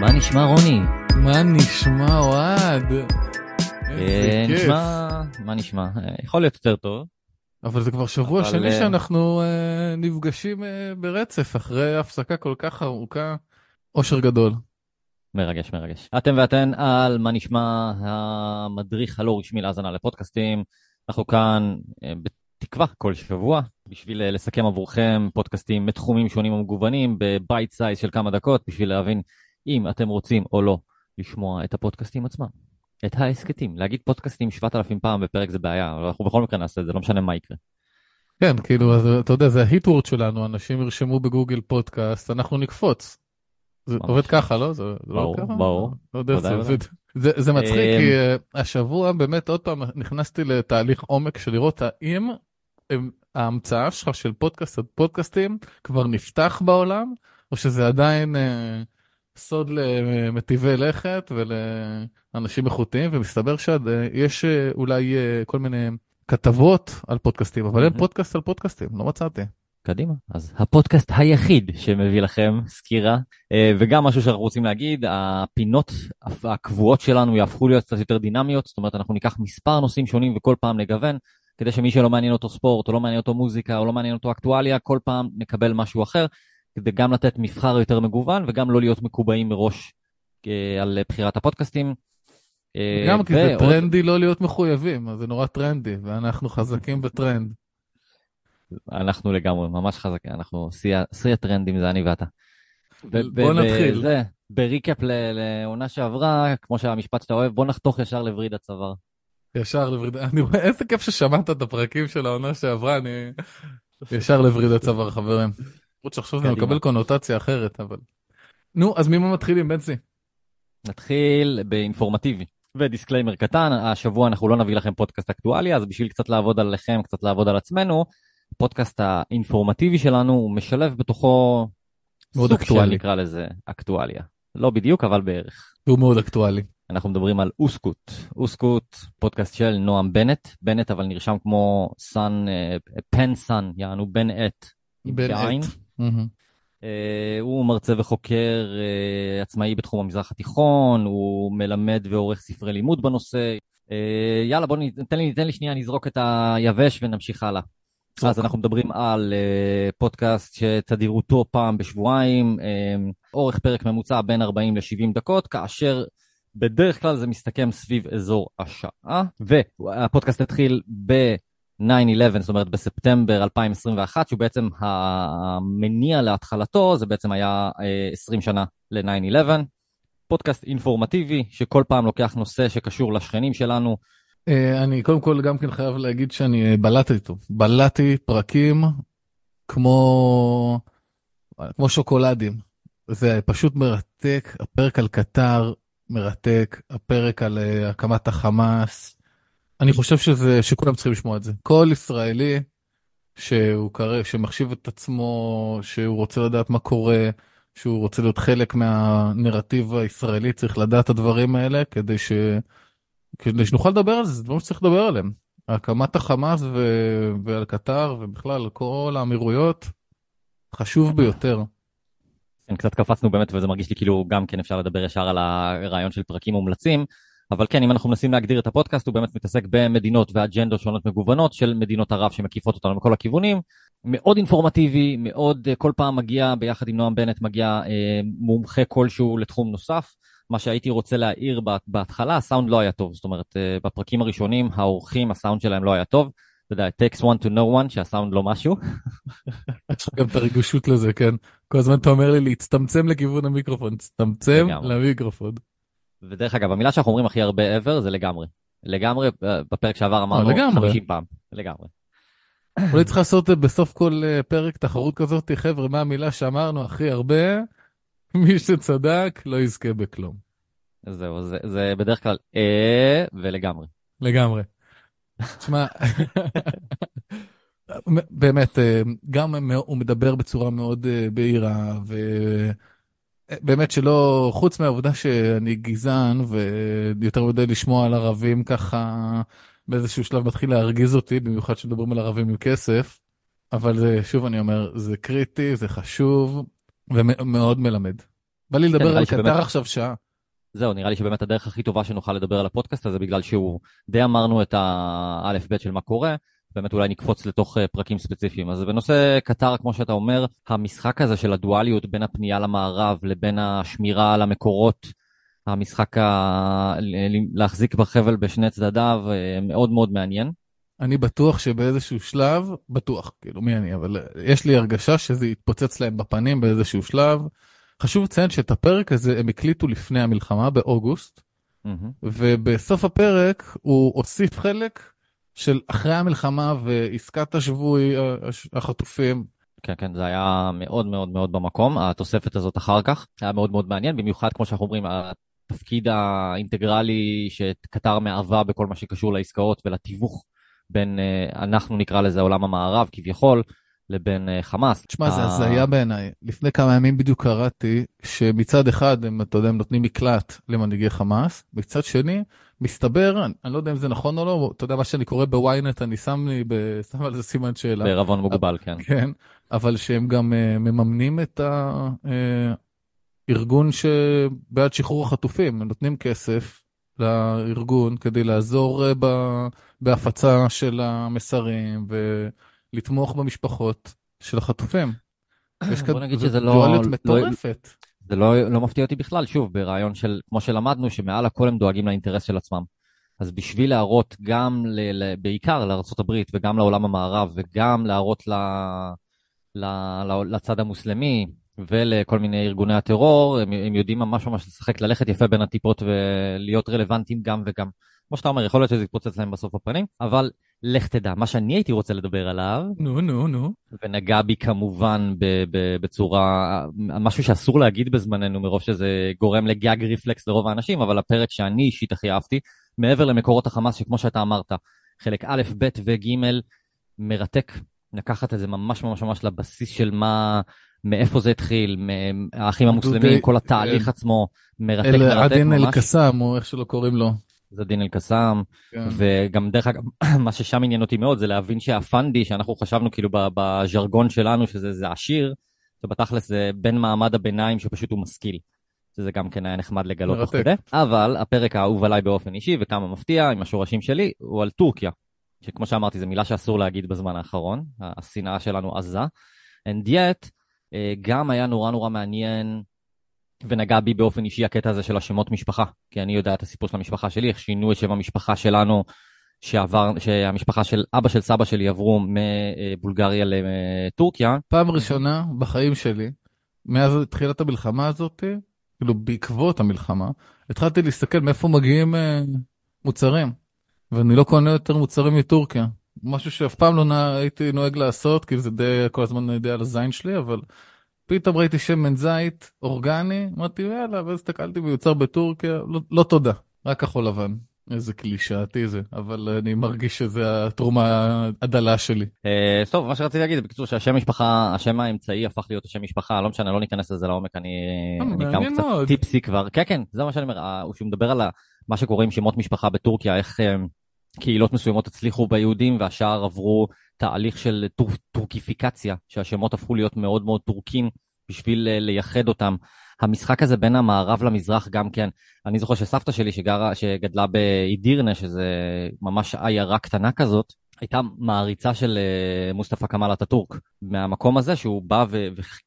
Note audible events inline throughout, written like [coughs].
מה נשמע רוני? מה נשמע אוהד? אה, איזה כיף. נשמע, מה נשמע? אה, יכול להיות יותר טוב. אבל זה כבר שבוע אבל, שני אה, שאנחנו אה, נפגשים אה, ברצף אחרי הפסקה כל כך ארוכה. אושר גדול. מרגש, מרגש. אתם ואתן על מה נשמע המדריך הלא רשמי להאזנה לפודקאסטים. אנחנו כאן אה, בתקווה כל שבוע בשביל אה, לסכם עבורכם פודקאסטים מתחומים שונים ומגוונים ב bite size של כמה דקות בשביל להבין אם אתם רוצים או לא לשמוע את הפודקאסטים עצמם. את ההסכתים. להגיד פודקאסטים 7,000 פעם בפרק זה בעיה, אבל אנחנו בכל מקרה נעשה את זה, לא משנה מה יקרה. כן, כאילו, אז, אתה יודע, זה ההיטוורד שלנו, אנשים ירשמו בגוגל פודקאסט, אנחנו נקפוץ. זה ממש. עובד ככה, לא? זה זה לא ברור, ככה? ברור. לא יודע, ודאי, זה. עובד. זה, זה מצחיק, אמ, כי אה, השבוע באמת עוד פעם נכנסתי לתהליך עומק של לראות האם ההמצאה שלך של פודקאסט עד פודקאסטים כבר נפתח בעולם, או שזה עדיין אה, סוד למטיבי לכת ולאנשים איכותיים, ומסתבר שיש אולי אה, כל מיני כתבות על פודקאסטים, אבל אין. פודקאסט על פודקאסטים, לא מצאתי. קדימה. אז הפודקאסט היחיד שמביא לכם סקירה, אה, וגם משהו שאנחנו רוצים להגיד, הפינות הקבועות שלנו יהפכו להיות קצת יותר דינמיות, זאת אומרת אנחנו ניקח מספר נושאים שונים וכל פעם נגוון, כדי שמי שלא מעניין אותו ספורט, או לא מעניין אותו מוזיקה, או לא מעניין אותו אקטואליה, כל פעם נקבל משהו אחר, כדי גם לתת מבחר יותר מגוון, וגם לא להיות מקובעים מראש אה, על בחירת הפודקאסטים. אה, גם כי זה טרנדי לא להיות מחויבים, אז זה נורא טרנדי, ואנחנו חזקים בטרנד. אנחנו לגמרי, ממש חזקים, אנחנו שיא הטרנדים זה אני ואתה. בוא נתחיל. ב recap לעונה שעברה, כמו שהמשפט שאתה אוהב, בוא נחתוך ישר לווריד הצוואר. ישר לווריד... אני רואה איזה כיף ששמעת את הפרקים של העונה שעברה, אני... ישר לווריד הצוואר, חברים. למרות שעכשיו זה. מקבל קונוטציה אחרת, אבל... נו, אז ממה מתחילים, בנצי? נתחיל באינפורמטיבי. ו disclaimer קטן, השבוע אנחנו לא נביא לכם פודקאסט אקטואליה, אז בשביל קצת לעבוד עליכם, קצת לעבוד על עצמנו, הפודקאסט האינפורמטיבי שלנו הוא משלב בתוכו מאוד סוג אקטואלי. של נקרא לזה אקטואליה. לא בדיוק, אבל בערך. והוא מאוד אקטואלי. אנחנו מדברים על אוסקוט. אוסקוט, פודקאסט של נועם בנט, בנט אבל נרשם כמו סאן, פן סאן, יענו בן. עם בן בעין. אה, הוא מרצה וחוקר אה, עצמאי בתחום המזרח התיכון, הוא מלמד ועורך ספרי לימוד בנושא. אה, יאללה, בוא ניתן תן לי, תן לי שנייה, נזרוק את היבש ונמשיך הלאה. אז אנחנו מדברים על פודקאסט שתדירותו פעם בשבועיים, אורך פרק ממוצע בין 40 ל-70 דקות, כאשר בדרך כלל זה מסתכם סביב אזור השעה, והפודקאסט התחיל ב-9-11, זאת אומרת בספטמבר 2021, שהוא בעצם המניע להתחלתו, זה בעצם היה אה, 20 שנה ל-9-11. פודקאסט אינפורמטיבי, שכל פעם לוקח נושא שקשור לשכנים שלנו, אה, אני קודם כל גם כן חייב להגיד שאני אה, בלעתי איתו. בלעתי פרקים כמו, כמו שוקולדים. זה פשוט מרתק, הפרק על קטר מרתק, הפרק על אה, הקמת החמאס. אני חושב שזה, שכולם צריכים לשמוע את זה. כל ישראלי שהוא קרא, שמחשיב את עצמו, שהוא רוצה לדעת מה קורה, שהוא רוצה להיות חלק מהנרטיב הישראלי, צריך לדעת את הדברים האלה כדי ש... כדי שנוכל לדבר על זה, זה דברים שצריך לדבר עליהם. הקמת החמאס ו... ועל קטר ובכלל כל האמירויות, חשוב ביותר. כן, קצת קפצנו באמת, וזה מרגיש לי כאילו גם כן אפשר לדבר ישר על הרעיון של פרקים מומלצים, אבל כן, אם אנחנו מנסים להגדיר את הפודקאסט, הוא באמת מתעסק במדינות ואג'נדות שונות מגוונות של מדינות ערב שמקיפות אותנו מכל הכיוונים. מאוד אינפורמטיבי, מאוד, אה, כל פעם מגיע, ביחד עם נועם בנט, מגיע אה, מומחה כלשהו לתחום נוסף. מה שהייתי רוצה להעיר בה- בהתחלה, הסאונד לא היה טוב. זאת אומרת, אה, בפרקים הראשונים, האורחים, הסאונד שלהם לא היה טוב. אתה יודע, it takes one to know one, שהסאונד לא משהו. [laughs] יש לך גם את הרגישות לזה, כן? כל הזמן אתה אומר לי להצטמצם לכיוון המיקרופון, תצטמצם. למיקרופון. ודרך אגב, המילה שאנחנו אומרים הכי הרבה ever זה לגמרי. לגמרי, אה, בפרק שעבר אמרנו לגמרי. 50 פעם. לגמרי. אולי צריך לעשות אה, בסוף כל אה, פרק תחרות כזאת, חבר'ה, מה המילה שאמרנו הכי הרבה? [laughs] מי שצדק לא יזכה בכלום. זהו, זה, זה בדרך כלל אה ולגמרי. לגמרי. תשמע, [laughs] באמת, גם הוא מדבר בצורה מאוד בהירה, ובאמת שלא, חוץ מהעובדה שאני גזען, ויותר מדי לשמוע על ערבים ככה, באיזשהו שלב מתחיל להרגיז אותי, במיוחד כשמדברים על ערבים עם כסף, אבל זה, שוב אני אומר, זה קריטי, זה חשוב, ומאוד מלמד. בא לי לדבר נראה על לי שבאמת- קטר עכשיו שעה. זהו, נראה לי שבאמת הדרך הכי טובה שנוכל לדבר על הפודקאסט הזה, בגלל שהוא די אמרנו את האלף-בית של מה קורה, באמת אולי נקפוץ לתוך אה, פרקים ספציפיים. אז בנושא קטר, כמו שאתה אומר, המשחק הזה של הדואליות בין הפנייה למערב לבין השמירה על המקורות, המשחק ה... להחזיק בחבל בשני צדדיו, אה, מאוד מאוד מעניין. אני בטוח שבאיזשהו שלב, בטוח, כאילו מי אני, אבל יש לי הרגשה שזה יתפוצץ להם בפנים באיזשהו שלב. חשוב לציין שאת הפרק הזה הם הקליטו לפני המלחמה באוגוסט, מהמם. ובסוף הפרק הוא הוסיף חלק של אחרי המלחמה ועסקת השבוי, הש- החטופים. כן, כן, זה היה מאוד מאוד מאוד במקום, התוספת הזאת אחר כך, היה מאוד מאוד מעניין, במיוחד כמו שאנחנו אומרים, התפקיד האינטגרלי שקטר מהווה בכל מה שקשור לעסקאות ולתיווך בין, אה, אנחנו נקרא לזה עולם המערב כביכול, לבין אה, חמאס. תשמע, זה הזיה בעיניי. לפני כמה ימים בדיוק קראתי שמצד אחד הם, אתה יודע, הם נותנים מקלט למנהיגי חמאס, מצד שני, מסתבר, אני, אני לא יודע אם זה נכון או לא, אתה יודע מה שאני קורא בוויינט, אני שם לי, ב- [laughs] שם על זה סימן שאלה. בערבון מוגבל, כן. כן, אבל שהם גם uh, מממנים את הארגון שבעד שחרור החטופים, הם נותנים כסף לארגון כדי לעזור uh, ב- בהפצה של המסרים ולתמוך במשפחות של החטופים. [coughs] יש כאן לא- דואליות לא- מטורפת. זה לא, לא מפתיע אותי בכלל, שוב, ברעיון של, כמו שלמדנו, שמעל הכל הם דואגים לאינטרס של עצמם. אז בשביל להראות גם, ל, ל, בעיקר לארה"ב וגם לעולם המערב, וגם להראות ל, ל, ל, לצד המוסלמי ולכל מיני ארגוני הטרור, הם, הם יודעים ממש ממש לשחק, ללכת יפה בין הטיפות ולהיות רלוונטיים גם וגם. כמו שאתה אומר, יכול להיות שזה יתפוצץ להם בסוף בפנים, אבל לך תדע, מה שאני הייתי רוצה לדבר עליו, נו, נו, נו. ונגע בי כמובן ב- ב- בצורה, משהו שאסור להגיד בזמננו מרוב שזה גורם לגג רפלקס לרוב האנשים, אבל הפרק שאני אישית הכי אהבתי, מעבר למקורות החמאס, שכמו שאתה אמרת, חלק א', ב' וג', מרתק, לקחת את זה ממש ממש ממש לבסיס של מה, מאיפה זה התחיל, מ- האחים המוסלמים, כל התהליך עצמו, מרתק, אל מרתק עדין ממש. אל-קסאם, או איך שלא קוראים לו. זה דין אל-קסאם, כן. וגם דרך אגב, [clears throat] מה ששם עניין אותי מאוד זה להבין שהפנדי, שאנחנו חשבנו כאילו בז'רגון שלנו שזה זה עשיר, שבתכלס זה בין מעמד הביניים שפשוט הוא משכיל. שזה גם כן היה נחמד לגלות תוך. כדי. אבל הפרק האהוב עליי באופן אישי, וכמה מפתיע, עם השורשים שלי, הוא על טורקיה. שכמו שאמרתי, זו מילה שאסור להגיד בזמן האחרון, השנאה שלנו עזה. And yet, אה, גם היה נורא נורא מעניין ונגע בי באופן אישי הקטע הזה של השמות משפחה, כי אני יודע את הסיפור של המשפחה שלי, איך שינו את שם המשפחה שלנו, שעבר, שהמשפחה של אבא של סבא שלי עברו מבולגריה לטורקיה. פעם ראשונה בחיים שלי, מאז תחילת המלחמה הזאת, כאילו בעקבות המלחמה, התחלתי להסתכל מאיפה מגיעים אה, מוצרים. ואני לא קונה יותר מוצרים מטורקיה. משהו שאף פעם לא נע, הייתי נוהג לעשות, כאילו זה די כל הזמן די על הזין שלי, אבל פתאום ראיתי שמן זית אורגני, אמרתי יאללה, ואז הסתכלתי מיוצר בטורקיה, לא, לא תודה, רק כחול לבן. איזה קלישאתי זה, אבל אני מרגיש שזה התרומה הדלה שלי. אה, טוב, מה שרציתי להגיד בקיצור שהשם משפחה, השם האמצעי הפך להיות השם משפחה, לא משנה, לא ניכנס לזה לעומק, אני, אה, גם מעניין קצת. טיפסי כבר. כן, כן, זה מה שאני אומר, ה- שהוא מדבר על מה שקורה עם שמות משפחה בטורקיה, איך אה, קהילות מסוימות הצליחו ביהודים והשאר עברו תהליך של טור, טורקיפיקציה, שהשמות הפכו להיות מאוד מאוד טורקים בשביל אה, לייחד אותם. המשחק הזה בין המערב למזרח גם כן, אני זוכר שסבתא שלי שגרה, שגדלה באידירנה, שזה ממש עיירה קטנה כזאת, הייתה מעריצה של אה, מוסטפא כמאל אטאטורק. מהמקום הזה שהוא בא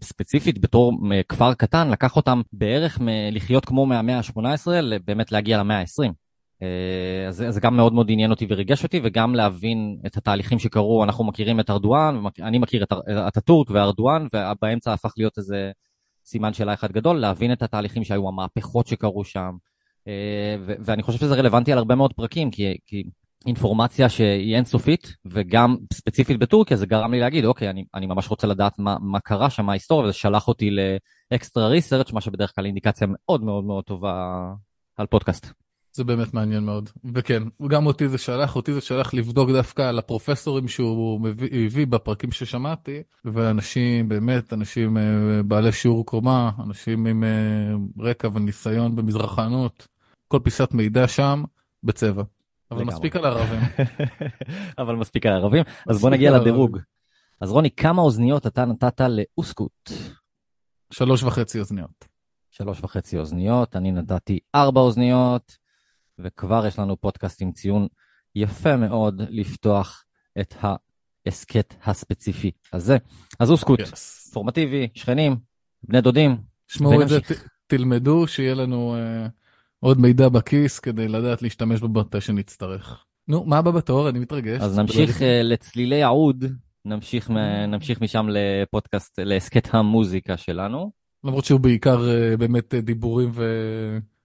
וספציפית בתור אה, כפר קטן, לקח אותם בערך מ- לחיות כמו מהמאה ה-18, באמת להגיע למאה ה-20. אה, אז זה- גם מאוד מאוד עניין אותי וריגש אותי, וגם להבין את התהליכים שקרו. אנחנו מכירים את ארדואן, אני מכיר את אטאטורק וארדואן, ובאמצע הפך להיות איזה סימן שאלה אחד גדול, להבין את התהליכים שהיו, המהפכות שקרו שם. אה, ואני חושב שזה רלוונטי על הרבה מאוד פרקים, כי, כי אינפורמציה שהיא אינסופית, וגם ספציפית בטורקיה, זה גרם לי להגיד, אוקיי, אני, אני ממש רוצה לדעת מה, מה קרה שם, מה ההיסטוריה, וזה שלח אותי לאקסטרה ריסרצ', מה שבדרך כלל אינדיקציה מאוד מאוד מאוד טובה על פודקאסט. זה באמת מעניין מאוד. וכן, גם אותי זה שלח, אותי זה שלח לבדוק דווקא על הפרופסורים שהוא מביא, הביא בפרקים ששמעתי, ואנשים, באמת, אנשים אה, בעלי שיעור קומה, אנשים עם אה, רקע וניסיון במזרחנות, כל פיסת מידע שם, בצבע. אבל. מספיק על ערבים. [laughs] אבל מספיק על ערבים. אז בוא נגיע לדירוג. אז רוני, כמה אוזניות אתה נתת לאוסקוט? שלוש וחצי אוזניות. שלוש וחצי אוזניות, אני נתתי ארבע אוזניות, וכבר יש לנו פודקאסט עם ציון יפה מאוד לפתוח את ההסכת הספציפי הזה. אז הוא סקוט, yes. פורמטיבי, שכנים, בני דודים. שמעו את זה, ת, תלמדו, שיהיה לנו uh, עוד מידע בכיס כדי לדעת להשתמש בו מתי שנצטרך. נו, מה הבא בתור? אני מתרגש. אז נמשיך uh, לצלילי העוד, נמשיך, נמשיך משם לפודקאסט, להסכת המוזיקה שלנו. למרות שהוא בעיקר uh, באמת דיבורים ו...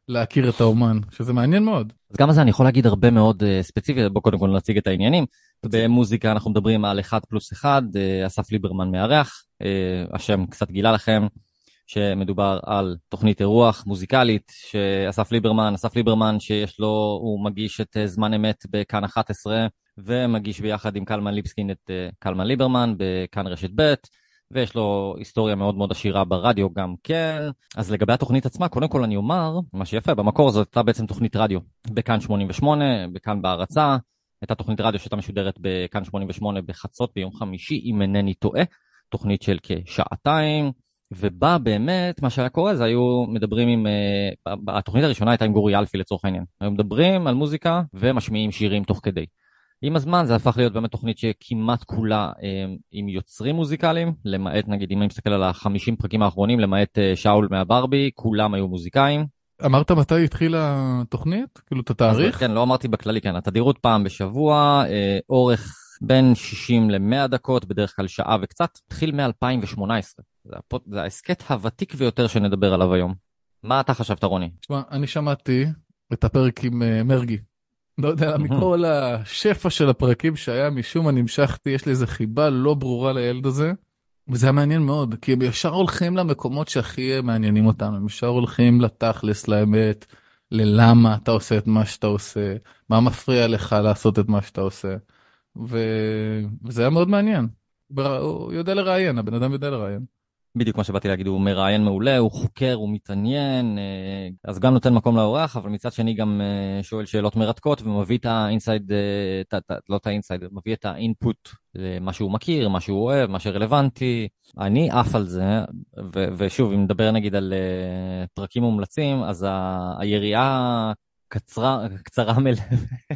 להכיר את האומן, שזה מעניין מאוד. אז גם על זה אני יכול להגיד הרבה מאוד uh, ספציפי, בואו קודם כל נציג את העניינים. במוזיקה אנחנו מדברים על 1 פלוס 1, uh, אסף ליברמן מארח, uh, השם קצת גילה לכם, שמדובר על תוכנית אירוח מוזיקלית, שאסף ליברמן, אסף ליברמן שיש לו, הוא מגיש את uh, זמן אמת בכאן 11, ומגיש ביחד עם קלמן ליבסקין את uh, קלמן ליברמן בכאן רשת ב'. ויש לו היסטוריה מאוד מאוד עשירה ברדיו גם כן. אז לגבי התוכנית עצמה, קודם כל אני אומר, מה שיפה, במקור זאת הייתה בעצם תוכנית רדיו בכאן 88, בכאן בהרצה. הייתה תוכנית רדיו שהייתה משודרת בכאן 88 בחצות ביום חמישי, אם אינני טועה, תוכנית של כשעתיים. ובה באמת, מה שהיה קורה זה היו מדברים עם, uh, התוכנית הראשונה הייתה עם גורי אלפי לצורך העניין. היו מדברים על מוזיקה ומשמיעים שירים תוך כדי. עם הזמן זה הפך להיות באמת תוכנית שכמעט כולה אה, עם יוצרים מוזיקליים, למעט נגיד אם אני מסתכל על החמישים פרקים האחרונים, למעט אה, שאול מהברבי, כולם היו מוזיקאים. אמרת מתי התחילה התוכנית? כאילו את התאריך? כן, לא אמרתי בכללי, כן, התדירות פעם בשבוע, אה, אורך בין 60 ל-100 דקות, בדרך כלל שעה וקצת, התחיל מ-2018. זה, ההסכת הוותיק ביותר שנדבר עליו היום. מה אתה חשבת, רוני? תשמע, אני שמעתי את הפרק עם מרגי, לא יודע, מכל השפע של הפרקים שהיה, משום מה נמשכתי, יש לי איזה חיבה לא ברורה לילד הזה. וזה היה מעניין מאוד, כי הם ישר הולכים למקומות שהכי מעניינים אותנו, הם ישר הולכים לתכלס, לאמת, ללמה אתה עושה את מה שאתה עושה, מה מפריע לך לעשות את מה שאתה עושה. ו... וזה היה מאוד מעניין. הוא יודע לראיין, הבן אדם יודע לראיין. בדיוק מה שבאתי להגיד, הוא מראיין מעולה, הוא חוקר, הוא מתעניין, אה, אז גם נותן מקום לאורח, אבל מצד שני גם אה, שואל שאלות מרתקות ומביא את האינסייד, אה, לא את ה inside, מביא את ה input למה שהוא מכיר, מה שהוא אוהב, מה שרלוונטי. אני עף על זה, ושוב, אם נדבר נגיד על פרקים מומלצים, אז היריעה קצרה, קצרה מל...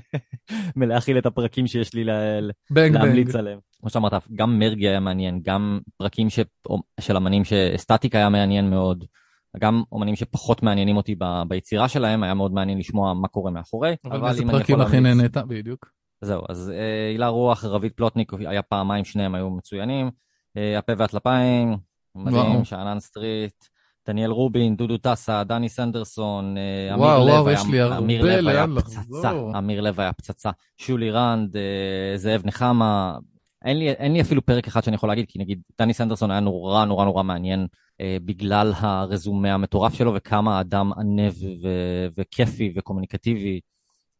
[laughs] מלהכיל את הפרקים שיש לי לה... בנג להמליץ בנג. עליהם. כמו שאמרת, גם מרגי היה מעניין, גם פרקים ש... של אמנים שסטטיק היה מעניין מאוד, גם אומנים שפחות מעניינים אותי ב... ביצירה שלהם, היה מאוד מעניין לשמוע מה קורה מאחורי. אבל באיזה פרקים הכי נהנית? בדיוק. זהו, אז אה, הילה רוח, רביד פלוטניק, היה פעמיים, שניהם היו מצוינים. אה, הפה והטלפיים, מדהים, שאנן סטריט. דניאל רובין, דודו טסה, דני סנדרסון, אה, אמיר וואו, לב וואו, היה, יש לי הרבה לאן לחזור. אמיר לב היה פצצה, שולי רנד, אה, זאב נחמה, אין לי, אין לי אפילו פרק אחד שאני יכול להגיד, כי נגיד דני סנדרסון היה נורא נורא נורא מעניין אה, בגלל הרזומה המטורף שלו וכמה אדם ענב ו- וכיפי וקומוניקטיבי.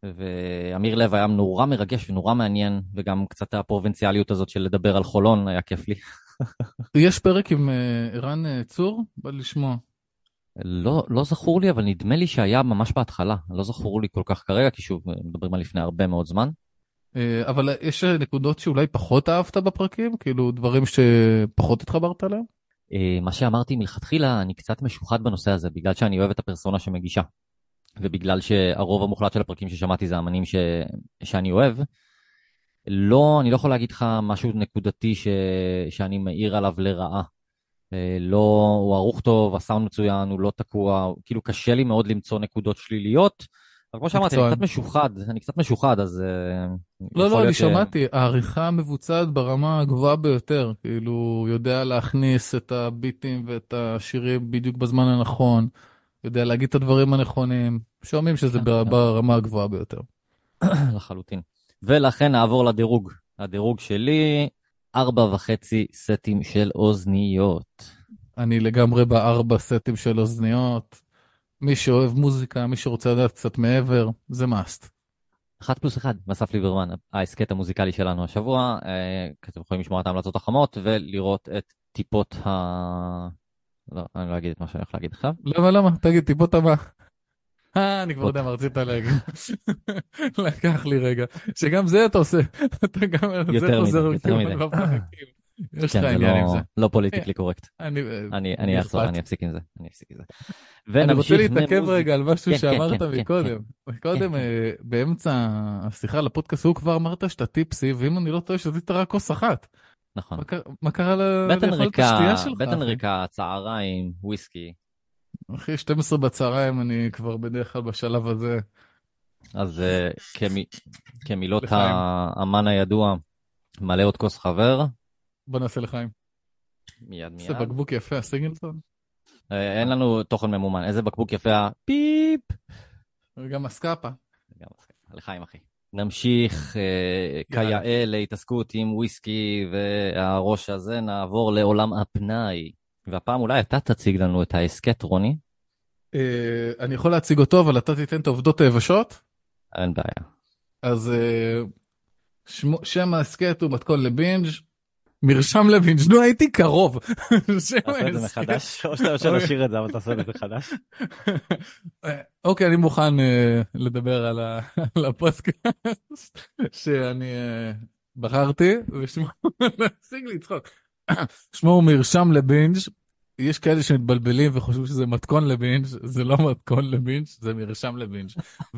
ואמיר לב היה נורא מרגש ונורא מעניין, וגם קצת הפרובינציאליות הזאת של לדבר על חולון היה כיף לי. [laughs] יש פרק עם אה, ערן uh, צור? בא לשמוע. לא, לא זכור לי, אבל נדמה לי שהיה ממש בהתחלה. לא זכור לי כל כך כרגע, כי שוב, מדברים על לפני הרבה מאוד זמן. Uh, אבל יש נקודות שאולי פחות אהבת בפרקים? כאילו, דברים שפחות התחברת אליהם? Uh, מה שאמרתי מלכתחילה, אני קצת משוחד בנושא הזה, בגלל שאני אוהב את הפרסונה שמגישה. ובגלל שהרוב המוחלט של הפרקים ששמעתי זה אמנים ש... שאני אוהב. לא, אני לא יכול להגיד לך משהו נקודתי ש... שאני מעיר עליו לרעה. אה, לא, הוא ערוך טוב, הסאונד מצוין, הוא לא תקוע, כאילו קשה לי מאוד למצוא נקודות שליליות. אבל כמו שאמרתי, אני קצת משוחד, אני קצת משוחד, אז... אה, לא, לא, אני שמעתי, העריכה מבוצעת ברמה הגבוהה ביותר, כאילו, יודע להכניס את הביטים ואת השירים בדיוק בזמן הנכון, יודע להגיד את הדברים הנכונים, שומעים שזה כן, כן. ברמה הגבוהה ביותר. [coughs] לחלוטין. ולכן נעבור לדירוג. הדירוג שלי, ארבע וחצי סטים של אוזניות. אני לגמרי בארבע סטים של אוזניות. מי שאוהב מוזיקה, מי שרוצה לדעת קצת מעבר, זה מאסט. אחת פלוס אחד, מסף ליברמן, ההסכת המוזיקלי שלנו השבוע. אה, אתם יכולים לשמוע את ההמלצות החמות ולראות את טיפות ה... לא, אני לא אגיד את מה שאני הולך להגיד עכשיו. למה, למה? תגיד, טיפות המה. אה, אני כבר יודע מה רצית להגיד. [laughs] לקח לי רגע. שגם זה אתה עושה. [laughs] אתה גם, יותר מדי, יותר מדי. יש לך כן, זה עניין עם לא- זה. לא פוליטיקלי קורקט. אני לי אני אפסיק עם זה. אני אפסיק עם זה. אני רוצה להתעכב. רגע על משהו כן, כן, שאמרת מקודם. מקודם. אה, באמצע השיחה לפודקאסט, הוא כבר אמרת שאתה טיפסי, ואם אני לא טועה, שתית רק כוס אחת. נכון. מה קרה- מה קרה ל- בטן לאכול את ריקה, השתייה שלך? בטן? ריקה, צהריים, וויסקי. אחי, 12 בצהריים, אני כבר בדרך כלל בשלב הזה. אז אה, כמי- כמילות. האמן הידוע, מלא עוד כוס חבר, בוא נעשה לחיים. מיד מיד. בקבוק יפה, הסינגלטון. אה, אין לנו תוכן ממומן, איזה בקבוק יפה, פיפ. וגם הסקאפה. גם מסכים. לחיים אחי. נמשיך אה. כיאה להתעסקות עם וויסקי והראש הזה, נעבור לעולם הפנאי. והפעם אולי אתה תציג לנו את ההסכת, רוני? אה, אני יכול להציג אותו, אבל אתה תיתן את העובדות היבשות. אין בעיה. אז אה, שמו- שם ההסכת הוא מתכון לבינג', מרשם לבינג', נו הייתי קרוב. תעשה את זה. מחדש, או שאתה יושב לשיר את זה, אבל תעשה את זה מחדש. אוקיי, אני מוכן אה, לדבר על הפודקאסט שאני אה, בחרתי, ושמו, להפסיק לצחוק. שמו הוא מרשם לבינג', יש כאלה שמתבלבלים וחושבים שזה מתכון לבינג', זה לא מתכון לבינג', זה מרשם לבינג'.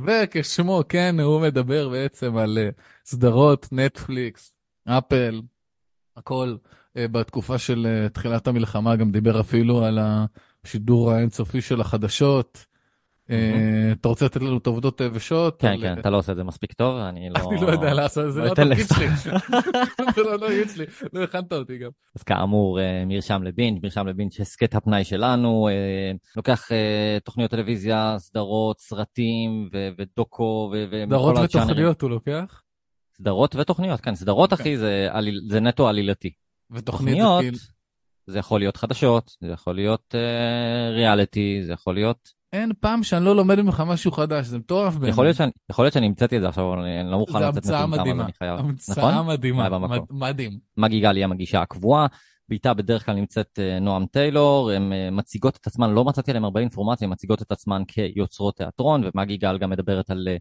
וכשמו כן, הוא מדבר בעצם על אה, סדרות נטפליקס, אפל, הכל. אה, בתקופה של אה, תחילת המלחמה גם דיבר אפילו על השידור האינסופי של החדשות. אה, אתה רוצה לתת לנו את העובדות היבשות? כן, כן, אתה לא עושה את זה מספיק טוב, אני לא... אני לא יודע לעשות, זה לא לא התפקיד לך. שלי. [laughs] זה לא התפקיד שלי, לא הכנת אותי גם. אז כאמור, מרשם לבינג', מרשם לבינג' הסכת הפנאי שלנו, לוקח תוכניות טלוויזיה, סדרות, סרטים ודוקו סדרות. ותוכניות הוא לוקח, סדרות ותוכניות, כן, סדרות כן. אחי זה זה נטו עלילתי. ותוכנית זה כאילו, זה יכול להיות חדשות, זה יכול להיות אה, ריאליטי, זה יכול להיות... אין פעם שאני לא לומד ממך משהו חדש, זה מטורף בעיניי. יכול יכול להיות שאני המצאתי את זה עכשיו, אבל אני אני לא מוכן לצאת מטומטם, אז אני חייב. המצאה נכון? מדהימה? מד- מדהים. מגי גל היא המגישה הקבועה, ואיתה בדרך כלל נמצאת אה, נועם טיילור, הן אה, מציגות את עצמן, לא מצאתי עליהן הרבה אינפורמציה, הן מציגות את עצמן כיוצרות תיאטרון, ומגי גל גם מדברת על אה,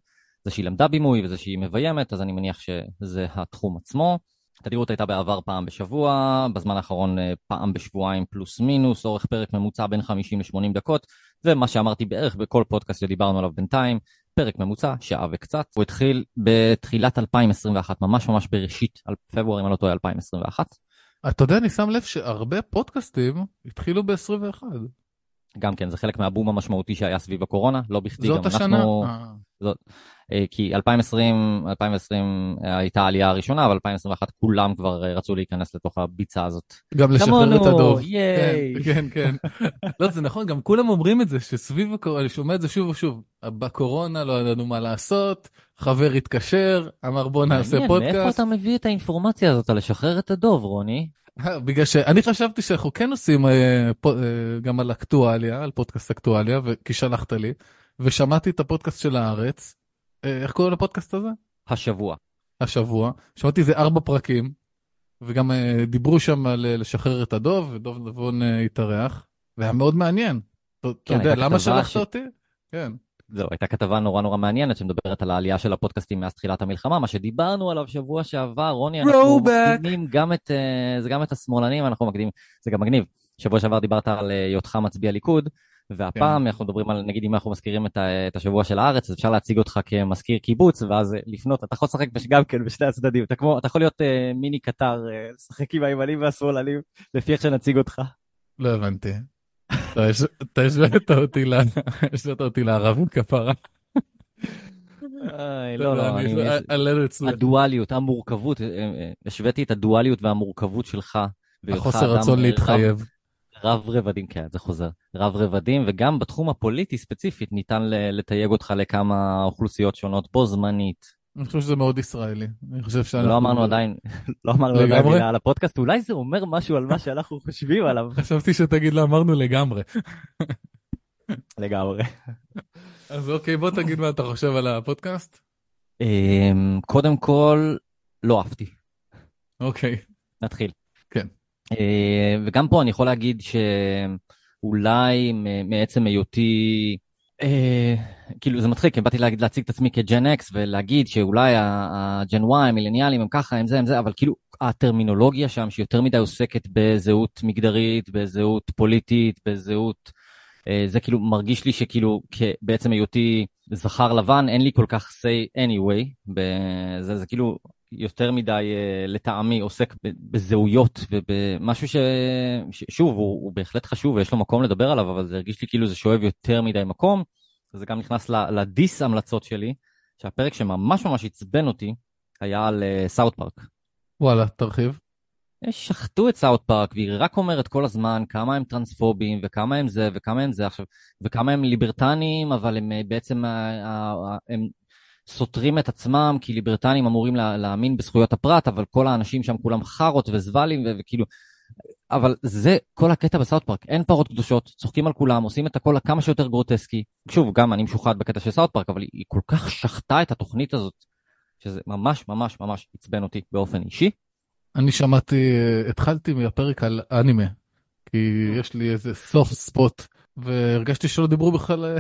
זה שהיא למדה בימוי וזה שהיא מביימת, אז אני מניח שזה התחום עצמו. התדירות הייתה בעבר פעם בשבוע, בזמן האחרון אה, פעם בשבועיים פלוס מינוס, אורך פרק ממוצע בין 50 ל-80 דקות, ומה שאמרתי בערך בכל פודקאסט שדיברנו עליו בינתיים, פרק ממוצע, שעה וקצת. הוא התחיל בתחילת 2021, ממש ממש בראשית, פברואר, אם אני לא טועה, 2021. אתה יודע, אני שם לב שהרבה פודקאסטים התחילו ב-21. גם כן, זה חלק מהבום המשמעותי שהיה סביב הקורונה, לא בכדי זאת גם השנה? אנחנו... אה. אה, כי 2020, 2020 הייתה העלייה הראשונה, אבל 2021 כולם כבר אה, רצו להיכנס לתוך הביצה הזאת. גם לשחרר כמונו, את הדוב. ייי. כן, כן, כן. [laughs] לא, זה נכון, גם כולם אומרים את זה, שסביב הקורונה, אני שומע את זה שוב ושוב. בקורונה לא ידענו מה לעשות, חבר התקשר, אמר בוא נעשה מעניין, מאיפה פודקאסט. אתה מביא את האינפורמציה הזאת על לשחרר את הדוב, רוני? בגלל שאני חשבתי שאנחנו כן עושים אה, אה, גם על אקטואליה, על פודקאסט אקטואליה, כי שלחת לי, ושמעתי את הפודקאסט של הארץ. אה, איך קוראים לפודקאסט הזה? השבוע. השבוע. שמעתי איזה ארבע פרקים, וגם דיברו שם על לשחרר את הדוב, ודוב נבון התארח, והיה מאוד מעניין. אתה כן, יודע למה שלחת אותי? כן. זהו, הייתה כתבה נורא נורא מעניינת שמדברת על העלייה של הפודקאסטים מאז תחילת המלחמה, מה שדיברנו עליו שבוע שעבר, רוני, אנחנו. מקדימים גם את, אה, זה גם את השמאלנים, אנחנו מקדימים, זה גם מגניב. שבוע שעבר דיברת על אה, היותך מצביע ליכוד, והפעם אנחנו מדברים על, נגיד אם אנחנו מזכירים את, ה- את השבוע של הארץ, אז אפשר להציג אותך כמזכיר קיבוץ, ואז אה, לפנות, אתה יכול לשחק גם כן בשני הצדדים, אתה כמו, אתה יכול להיות אה, מיני קטר, אה, לשחק עם הימנים והשמאלנים, לפי איך שנציג אותך. לא הבנתי. אתה הש- אתה השווית אותי ל- השווית אותי לערבים כפרה. לא, לא, אני-. הדואליות, המורכבות, אה, אה, השוויתי את הדואליות והמורכבות שלך. החוסר רצון להתחייב. רב רבדים, כן, זה חוזר. רב רבדים, וגם בתחום הפוליטי ספציפית ניתן לתייג אותך לכמה אוכלוסיות שונות בו זמנית. אני חושב שזה מאוד ישראלי. אני חושב שאנחנו... לא אמרנו עדיין, לא אמרנו עדיין? מילה על הפודקאסט, אולי זה אומר משהו על מה שאנחנו חושבים עליו. [laughs] חשבתי שתגיד לא אמרנו לגמרי. לגמרי. אז אוקיי, בוא תגיד מה אתה חושב על הפודקאסט. אמ, קודם כל, לא אהבתי. אוקיי. נתחיל. כן. אה, וגם פה אני יכול להגיד שאולי מעצם היותי כאילו זה מצחיק, באתי להציג את עצמי כג'ן אקס ולהגיד שאולי הג'ן וואי, המילניאלים הם ככה, הם זה, הם זה, אבל כאילו הטרמינולוגיה שם שיותר מדי עוסקת בזהות מגדרית, בזהות פוליטית, בזהות... אה, זה כאילו מרגיש לי שכאילו בעצם היותי זכר לבן, אין לי כל כך say anyway, בזה, זה כאילו יותר מדי uh, לטעמי עוסק בזהויות ובמשהו ש... ששוב, הוא, הוא בהחלט חשוב ויש לו מקום לדבר עליו, אבל זה הרגיש לי כאילו זה שואב יותר מדי מקום, וזה גם נכנס לדיס המלצות שלי, שהפרק שממש ממש עצבן אותי היה על סאוט uh, פארק. וואלה, תרחיב. שחטו את סאוט פארק, והיא רק אומרת כל הזמן כמה הם טרנספובים, וכמה הם זה, וכמה הם זה עכשיו, וכמה הם ליברטנים, אבל הם אה, בעצם, הם סותרים את עצמם, כי ליברטנים אמורים לה, להאמין בזכויות הפרט, אבל כל האנשים שם כולם חארות וזבלים, וכאילו... אבל זה כל הקטע בסאוט פארק, אין פרות קדושות, צוחקים על כולם, עושים את הכל כמה שיותר גרוטסקי. שוב, גם אני משוחד בקטע של סאוט פארק, אבל היא כל כך שחטה את התוכנית הזאת, שזה ממש ממש ממש עצבן אותי באופן אישי. אני שמעתי, התחלתי מהפרק על אנימה, כי יש לי איזה סוף ספוט, והרגשתי שלא דיברו בכלל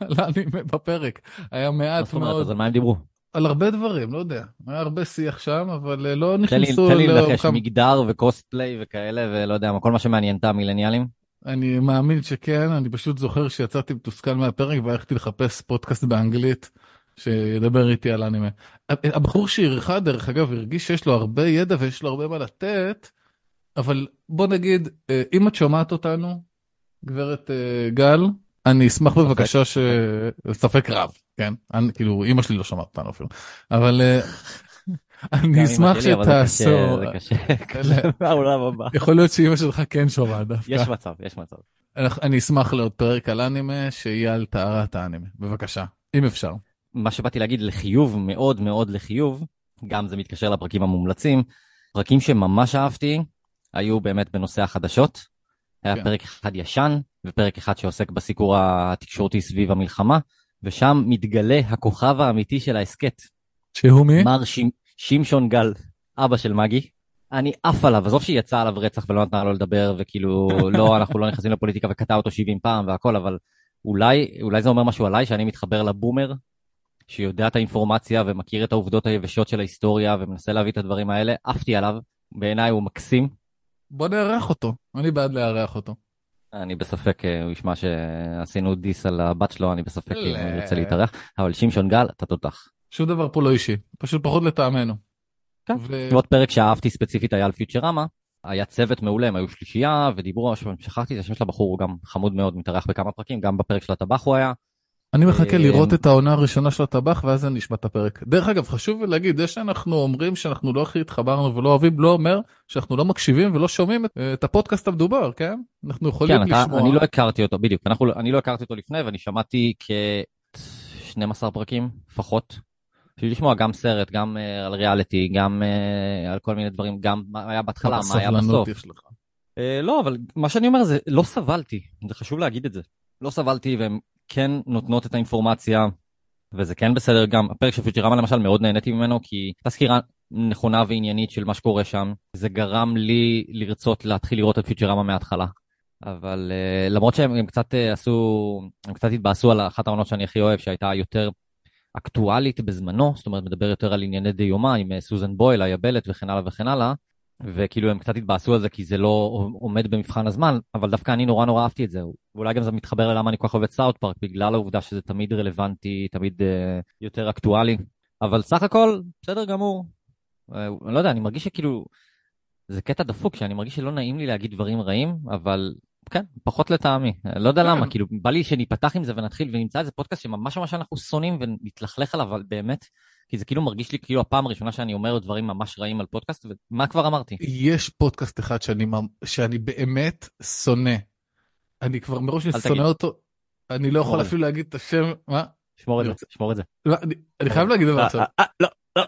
על אנימה בפרק. היה מעט מאוד. אז על מה הם דיברו? על הרבה דברים, לא יודע. היה הרבה שיח שם, אבל לא נכנסו... תן לי לנחש, מגדר וקוסטפליי וכאלה, ולא יודע, כל מה שמעניין את המילניאלים. אני מאמין שכן, אני פשוט זוכר שיצאתי מתוסכל מהפרק והלכתי לחפש פודקאסט באנגלית. שידבר איתי על אנימה. הבחור שאירחה דרך אגב הרגיש שיש לו הרבה ידע ויש לו הרבה מה לתת, אבל בוא נגיד, אה, אם את שומעת אותנו, גברת אה, גל, אני אשמח בבקשה ש... ספק רב, כן? אני, כאילו, אימא שלי לא שומעת אותנו אפילו, אבל אה, [laughs] אני אשמח שתעשו... זה קשה, [laughs] הבא. יכול להיות שאימא שלך כן שומעת דווקא. יש מצב, יש מצב. אני אשמח לעוד פרק על אנימה שיהיה על טהרת האנימה, בבקשה, אם אפשר. מה שבאתי להגיד לחיוב, מאוד מאוד לחיוב, גם זה מתקשר לפרקים המומלצים. פרקים שממש אהבתי היו באמת בנושא החדשות. היה כן. פרק אחד ישן ופרק אחד שעוסק בסיקור התקשורתי סביב המלחמה, ושם מתגלה הכוכב האמיתי של ההסכת. שהוא מי? מר ש... שמשון גל, אבא של מגי. אני עף עליו, עזוב שהיא יצאה עליו רצח ולא נתנה לו לדבר, וכאילו, [laughs] לא, אנחנו לא נכנסים לפוליטיקה וקטע אותו 70 פעם והכל, אבל אולי, אולי זה אומר משהו עליי, שאני מתחבר לבומר שיודע את האינפורמציה ומכיר את העובדות היבשות של ההיסטוריה ומנסה להביא את הדברים האלה, עפתי עליו, בעיניי הוא מקסים. בוא נארח אותו, אני בעד לארח אותו. אני בספק, אה, הוא ישמע שעשינו דיס על הבת שלו, אני בספק אם הוא ירצה להתארח, אבל שמשון גל, אתה תותח. שום דבר פה לא אישי, פשוט פחות לטעמנו. כן, ו... עוד פרק שאהבתי ספציפית היה על פיוטרמה, היה צוות מעולה, הם היו שלישייה ודיברו, שכחתי את השם של הבחור, הוא גם חמוד מאוד, מתארח בכמה פרקים, גם בפרק של הטבח הוא היה. אני מחכה לראות את העונה הראשונה של הטבח ואז אני אשמע את הפרק. דרך אגב חשוב להגיד זה שאנחנו אומרים שאנחנו לא הכי התחברנו ולא אוהבים לא אומר שאנחנו לא מקשיבים ולא שומעים את, את הפודקאסט המדובר כן אנחנו יכולים כן, לשמוע. אתה, אני לא הכרתי אותו בדיוק אנחנו אני לא הכרתי אותו לפני ואני שמעתי כ-12 פרקים לפחות. בשביל לשמוע גם סרט גם uh, על ריאליטי גם uh, על כל מיני דברים גם מה היה בהתחלה מה היה בסוף. Uh, לא אבל מה שאני אומר זה לא סבלתי זה חשוב להגיד את זה לא סבלתי והם כן נותנות את האינפורמציה, וזה כן בסדר גם. הפרק של פיוטרמה למשל מאוד נהניתי ממנו, כי הייתה סקירה נכונה ועניינית של מה שקורה שם. זה גרם לי לרצות להתחיל לראות את פיוטרמה מההתחלה. אבל uh, למרות שהם קצת uh, עשו, הם קצת התבאסו על אחת העונות שאני הכי אוהב, שהייתה יותר אקטואלית בזמנו, זאת אומרת מדבר יותר על ענייני דיומה עם uh, סוזן בויל, היבלת וכן הלאה וכן הלאה. וכאילו הם קצת התבאסו על זה כי זה לא עומד במבחן הזמן, אבל דווקא אני נורא נורא אהבתי את זה. ואולי גם זה מתחבר ללמה אני כל כך אוהב את סאוט פארק, בגלל העובדה שזה תמיד רלוונטי, תמיד uh, יותר אקטואלי. אבל סך הכל, בסדר גמור. Uh, אני לא יודע, אני מרגיש שכאילו, זה קטע דפוק, שאני מרגיש שלא נעים לי להגיד דברים רעים, אבל כן, פחות לטעמי. לא יודע למה, כן. כאילו, בא לי שניפתח עם זה ונתחיל ונמצא איזה פודקאסט שממש ממש אנחנו שונאים ונתלכלך עליו, אבל באמת, כי זה כאילו מרגיש לי כאילו הפעם הראשונה שאני אומר דברים ממש רעים על פודקאסט, ומה כבר אמרתי? יש פודקאסט אחד שאני, שאני באמת שונא. אני כבר מראש שונא אותו, אני לא יכול אפילו להגיד את השם, מה? שמור את זה, שמור את זה. לא, אני חייב להגיד את זה עכשיו. לא, לא,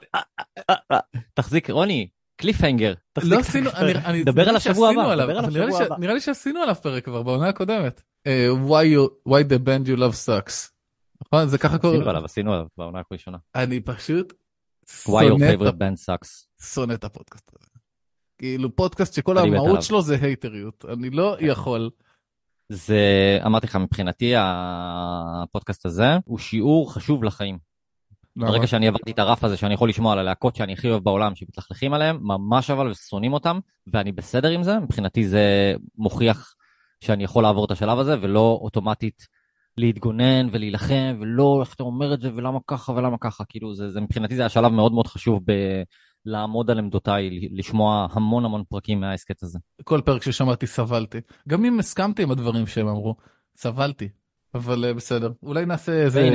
תחזיק, רוני, קליפהנגר. לא עשינו, אני, דבר על השבוע הבא, דבר על השבוע הבא. נראה לי שעשינו עליו פרק כבר בעונה הקודמת. Why the band you love sucks. נכון? זה ככה קורה. עשינו עליו, עשינו עליו בעונה הראשונה. אני פשוט. שונא את הפודקאסט הזה. כאילו פודקאסט שכל המהות שלו זה הייטריות. אני לא יכול. זה, אמרתי לך, מבחינתי הפודקאסט הזה הוא שיעור חשוב לחיים. למה? ברגע שאני עברתי את הרף הזה שאני יכול לשמוע על הלהקות שאני הכי אוהב בעולם שמתלכלכים עליהם, ממש אבל ושונאים אותם, ואני בסדר עם זה, מבחינתי זה מוכיח שאני יכול לעבור את השלב הזה, ולא אוטומטית להתגונן ולהילחם, ולא איך אתה אומר את זה, ולמה ככה ולמה ככה, כאילו זה, זה מבחינתי זה היה שלב מאוד מאוד חשוב ב... לעמוד על עמדותיי, לשמוע המון המון פרקים מההסכת הזה. כל פרק ששמעתי סבלתי. גם אם הסכמתי עם הדברים שהם אמרו, סבלתי. אבל אה, בסדר, אולי נעשה איזה.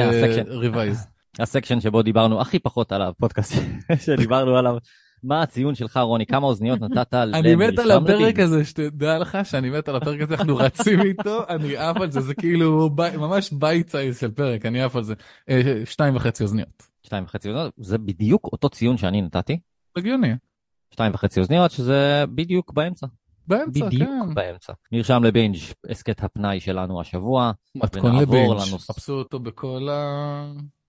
ריווייז. [laughs] הסקשן שבו דיברנו הכי פחות על הפודקאסט [laughs] שדיברנו עליו. מה הציון שלך, רוני? כמה אוזניות [laughs] נתת אני מת על הפרק? הזה, שתדע לך שאני מת על הפרק הזה, אנחנו רצים איתו, אני עף על זה, זה כאילו ממש bite size של פרק, אני עף על זה. אה, שתיים וחצי אוזניות. שתיים וחצי אוזניות, זה בדיוק אותו ציון שאני נתתי. הגיוני. שתיים וחצי אוזניות, שזה בדיוק באמצע. באמצע, בדיוק כן. באמצע. נרשם לבינג' הסכת הפנאי שלנו השבוע. מתכון לבינג', חפשו אותו בכל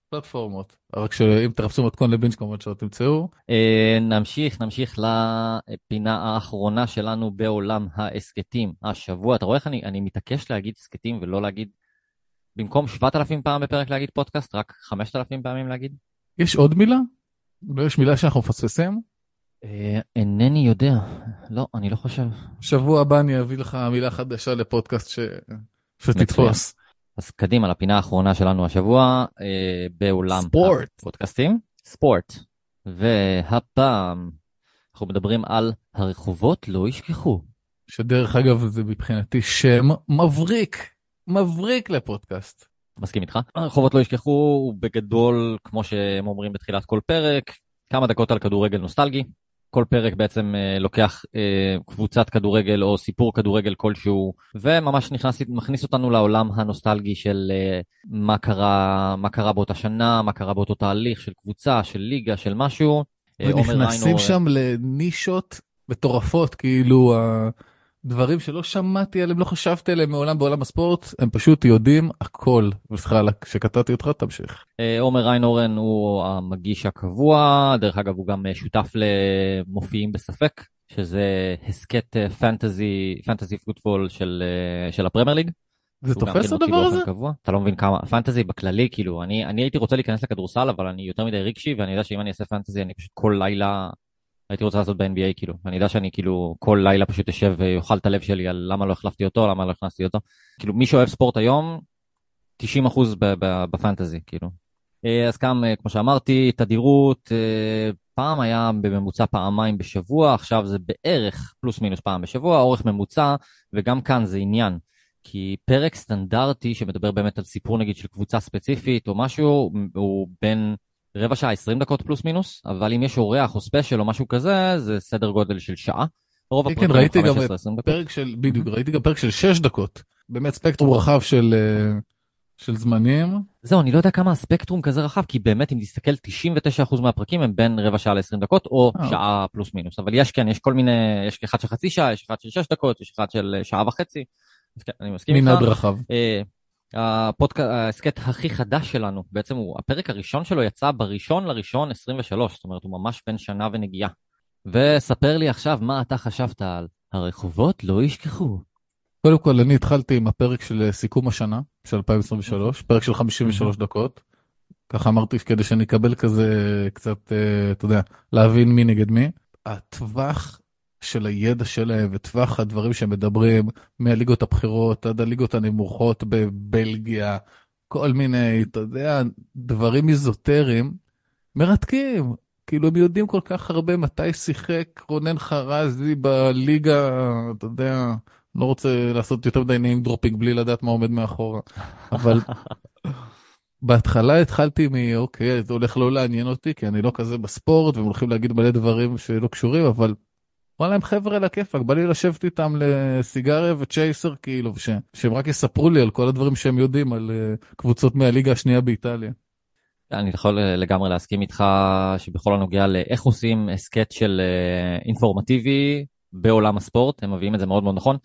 הפלטפורמות. רק שאם תחפשו מתכון לבינג' כמובן שלא תמצאו. אה, נמשיך, נמשיך לפינה האחרונה שלנו בעולם ההסכתים. השבוע, אתה רואה איך אני, אני מתעקש להגיד הסכתים ולא להגיד, במקום 7,000 פעם בפרק להגיד פודקאסט, רק 5,000 פעמים להגיד? יש עוד מילה? לא יש מילה שאנחנו מפספסים? אה, אינני יודע. לא, אני לא חושב. שבוע הבא אני אביא לך מילה חדשה לפודקאסט ש... שתתפוס. אז קדימה לפינה האחרונה שלנו השבוע אה, בעולם ספורט. הפודקאסטים. ספורט. והפעם אנחנו מדברים על הרחובות לא ישכחו. שדרך אגב זה מבחינתי שם מבריק, מבריק לפודקאסט. מסכים איתך. הרחובות לא ישכחו הוא בגדול, כמו שהם אומרים בתחילת כל פרק, כמה דקות על כדורגל נוסטלגי. כל פרק בעצם אה, לוקח אה, קבוצת כדורגל או סיפור כדורגל כלשהו, וממש נכנס, מכניס אותנו לעולם הנוסטלגי של אה, מה קרה, מה קרה באותה שנה, מה קרה באותו תהליך של קבוצה, של ליגה, של משהו. ונכנסים שם לנישות מטורפות, כאילו הדברים שלא שמעתי עליהם, לא חשבתי עליהם מעולם בעולם הספורט, הם פשוט יודעים הכל. וסליחה שקטעתי אותך, תמשיך. אה, עומר ריינורן הוא המגיש הקבוע, דרך אגב הוא גם אה, שותף למופיעים בספק, שזה הסכת אה, פנטזי, פנטזי פוטבול של, של הפרמייר ליג. זה תופס הדבר הזה? קבוע. אתה לא מבין כמה, פנטזי בכללי, כאילו, אני, אני הייתי רוצה להיכנס לכדורסל, אבל אני יותר מדי רגשי, ואני יודע שאם אני אעשה פנטזי, אני פשוט כל לילה הייתי רוצה לעשות ב-NBA, כאילו. אני יודע שאני כאילו כל לילה פשוט אשב ואוכל את הלב שלי על למה לא החלפתי אותו, למה לא הכנסתי אותו. כאילו, מי שאוהב ספורט היום, 90% ב- ב- בפנטזי, כאילו. אה, אז גם, אה, כמו שאמרתי, תדירות, אה, פעם היה בממוצע פעמיים בשבוע, עכשיו זה בערך פלוס מינוס פעם בשבוע, אורך ממוצע, וגם כאן זה עניין. כי פרק סטנדרטי שמדבר באמת על סיפור נגיד של קבוצה ספציפית או משהו, הוא בין רבע שעה 20 דקות פלוס מינוס, אבל אם יש אורח או special או משהו כזה, זה סדר גודל של שעה. רוב כן, הפרקים כן, ראיתי גם 15-20 דקות. פרק של, בדיוק, ראיתי גם פרק של 6 דקות. באמת ספקטרום רחב של, אה, של זמנים. זהו, אני לא יודע כמה הספקטרום כזה רחב, כי באמת אם תסתכל 99% מהפרקים הם בין רבע שעה ל-20 דקות או אה. שעה פלוס מינוס, אבל יש כן, יש כל מיני, יש אחד של חצי שעה, יש אחד של 6 דקות, יש אחד של אה, שעה וחצי. אז כן, אני מסכים איתך. מנעד רחב. אה, ההסכת הכי חדש שלנו, בעצם הוא, הפרק הראשון שלו יצא בראשון לראשון 23, זאת אומרת הוא ממש בן שנה ונגיעה. וספר לי עכשיו מה אתה חשבת על הרחובות לא ישכחו. קודם כל, אני התחלתי עם הפרק של אה, סיכום השנה, של 2023, פרק של 53 דקות. ככה אמרתי כדי שאני אקבל כזה קצת, אה, אתה יודע, להבין מי נגד מי. הטווח של הידע שלהם וטווח הדברים שהם מדברים, מהליגות הבכירות עד הליגות הנמוכות בבלגיה, כל מיני, אתה יודע, דברים איזוטריים, מרתקים. כאילו הם יודעים כל כך הרבה מתי שיחק רונן חרזי בליגה, אתה יודע, לא רוצה לעשות יותר מדי name dropping בלי לדעת מה עומד מאחורה, אבל [laughs] בהתחלה התחלתי מאוקיי, זה הולך לא לעניין אותי, כי אני לא כזה בספורט, והם הולכים להגיד מלא דברים שלא קשורים, אבל וואלה הם חבר'ה על הכיפאק, בא לי לשבת איתם לסיגריה וצ'ייסר כאילו, וש, שהם רק יספרו לי על כל הדברים שהם יודעים על uh, קבוצות מהליגה השנייה באיטליה. אני יכול לגמרי להסכים איתך שבכל הנוגע לאיך עושים הסכת של אה, אינפורמטיבי בעולם הספורט, הם מביאים את זה מאוד מאוד נכון.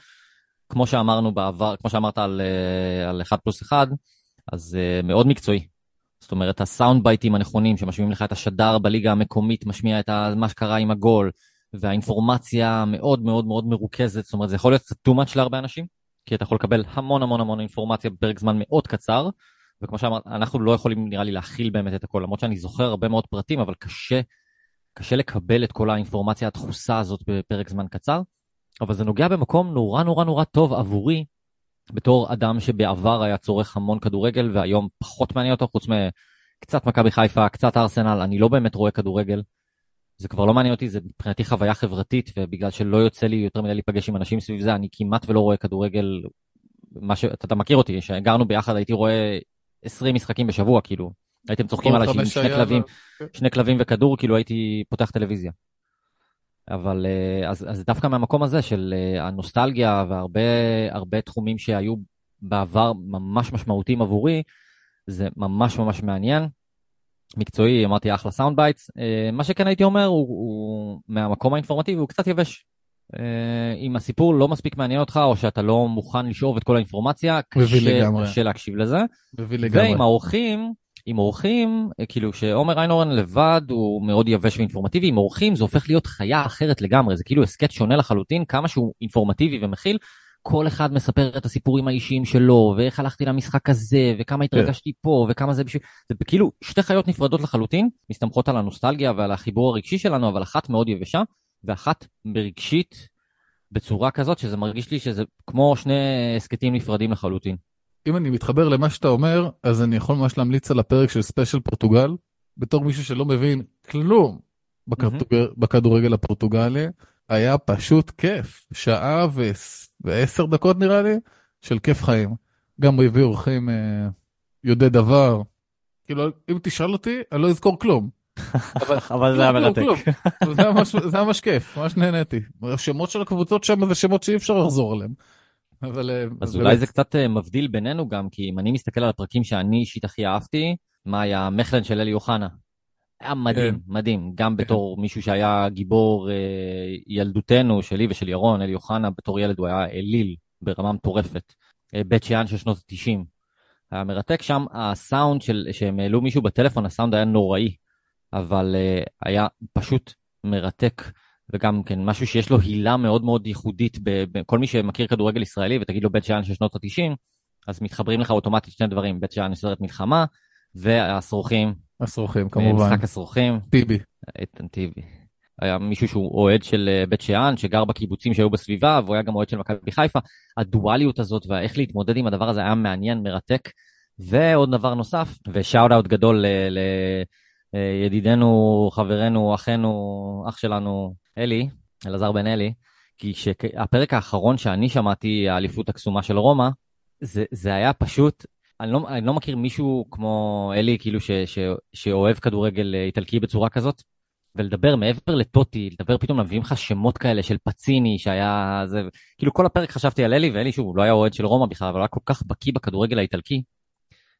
כמו שאמרנו בעבר, כמו שאמרת על, אה, על 1 פלוס 1, אז אה, מאוד מקצועי. זאת אומרת, הסאונד בייטים הנכונים שמשמיעים לך את השדר בליגה המקומית, משמיע את מה שקרה עם הגול, והאינפורמציה מאוד מאוד מאוד מרוכזת, זאת אומרת, זה יכול להיות קצת too much להרבה אנשים, כי אתה יכול לקבל המון המון המון אינפורמציה בפרק זמן מאוד קצר, וכמו שאמרת, אנחנו לא יכולים נראה לי להכיל באמת את הכל, למרות שאני זוכר הרבה מאוד פרטים, אבל קשה, קשה לקבל את כל האינפורמציה הדחוסה הזאת בפרק זמן קצר, אבל זה נוגע במקום נורא נורא נורא טוב עבורי, בתור אדם שבעבר היה צורך המון כדורגל, והיום פחות מעניין אותו, חוץ מקצת מכבי חיפה, קצת ארסנל, אני לא באמת רואה כדורגל. זה כבר לא מעניין אותי, זה מבחינתי חוויה חברתית, ובגלל שלא יוצא לי יותר מדי להיפגש עם אנשים סביב זה, אני כמעט ולא רואה כדורגל, מה ש... אתה, מכיר אותי, כשגרנו ביחד הייתי רואה 20 משחקים בשבוע, כאילו. הייתם צוחקים עליי שעם שני כלבים, ו... שני כלבים וכדור, כאילו הייתי פותח טלוויזיה. אבל אה, אז, אז דווקא מהמקום הזה של אה, הנוסטלגיה והרבה תחומים שהיו בעבר ממש משמעותיים עבורי, זה ממש ממש מעניין. מקצועי, אמרתי אחלה sound bites. אה, מה שכן הייתי אומר הוא, הוא מהמקום האינפורמטיבי הוא קצת יבש. אם הסיפור לא מספיק מעניין אותך או שאתה לא מוכן לשאוב את כל האינפורמציה, קשה, קשה להקשיב לזה. ועם האורחים, עם אורחים, אה, כאילו שעומר איינהורן לבד הוא מאוד יבש ואינפורמטיבי, עם אורחים זה הופך להיות חיה אחרת לגמרי, זה כאילו הסכת שונה לחלוטין, כמה שהוא אינפורמטיבי ומכיל, כל אחד מספר את הסיפורים האישיים שלו, ואיך הלכתי למשחק הזה, וכמה כן. התרגשתי. פה, וכמה זה בשביל... זה כאילו שתי חיות נפרדות לחלוטין, מסתמכות על הנוסטלגיה ועל החיבור הרגשי שלנו, אבל אחת מאוד יבשה, ואחת ברגשית בצורה כזאת, שזה מרגיש לי שזה כמו שני הסכתים נפרדים לחלוטין. אם אני מתחבר למה שאתה אומר, אז אני יכול ממש להמליץ על הפרק של ספיישל פורטוגל, בתור מישהו שלא מבין כלום בכדורגל, mm-hmm. בכדורגל הפורטוגלי, היה פשוט כיף, שעה ו... ועשר דקות נראה לי, של כיף חיים. גם הוא הביא אורחים אה, יודעי דבר. כאילו, אם תשאל אותי, אני לא אזכור כלום. [laughs] אבל, אבל זה היה מרתק. זה היה ממש כיף, ממש נהניתי. השמות של הקבוצות שם זה שמות שאי אפשר לחזור עליהם. אבל... אה, אז אולי זה קצת אה, מבדיל בינינו גם, כי אם אני מסתכל על הפרקים שאני אישית הכי אהבתי, מה היה המכלן של אלי אוחנה. היה מדהים, כן. מדהים. גם כן. בתור מישהו שהיה גיבור אה, ילדותנו, שלי ושל ירון, אלי אוחנה, בתור ילד הוא היה אליל ברמה מטורפת. בית שאן של שנות ה-90. היה מרתק שם, הסאונד של, שהם העלו מישהו בטלפון, הסאונד היה נוראי, אבל היה פשוט מרתק. וגם כן משהו שיש לו הילה מאוד מאוד ייחודית, בכל מי שמכיר כדורגל ישראלי ותגיד לו בית שאן של שנות ה-90, אז מתחברים לך אוטומטית שני דברים, בית שאן סרט מלחמה, והשרוכים. השרוכים כמובן. משחק השרוכים. טיבי. איתן טיבי. היה מישהו שהוא אוהד של אה, בית שאן, שגר בקיבוצים שהיו בסביבה, והוא היה גם אוהד של מכבי חיפה. הדואליות הזאת ואיך להתמודד עם הדבר הזה היה מעניין, מרתק. ועוד דבר נוסף, ושאוט אאוט גדול לידידנו, אה, חברנו, אחינו, אח שלנו, אלי, אלעזר בן אלי, כי הפרק האחרון שאני שמעתי, האליפות הקסומה של רומא, זה, זה היה פשוט, אני לא, אני לא מכיר מישהו כמו אלי, כאילו, ש, ש, שאוהב כדורגל איטלקי בצורה כזאת, ולדבר מעבר לטוטי, לדבר פתאום מביאים לך שמות כאלה של פציני שהיה זה, כאילו כל הפרק חשבתי על אלי, ואלי שוב, לא היה אוהד של רומא בכלל, אבל הוא היה כל כך בקיא בכדורגל האיטלקי,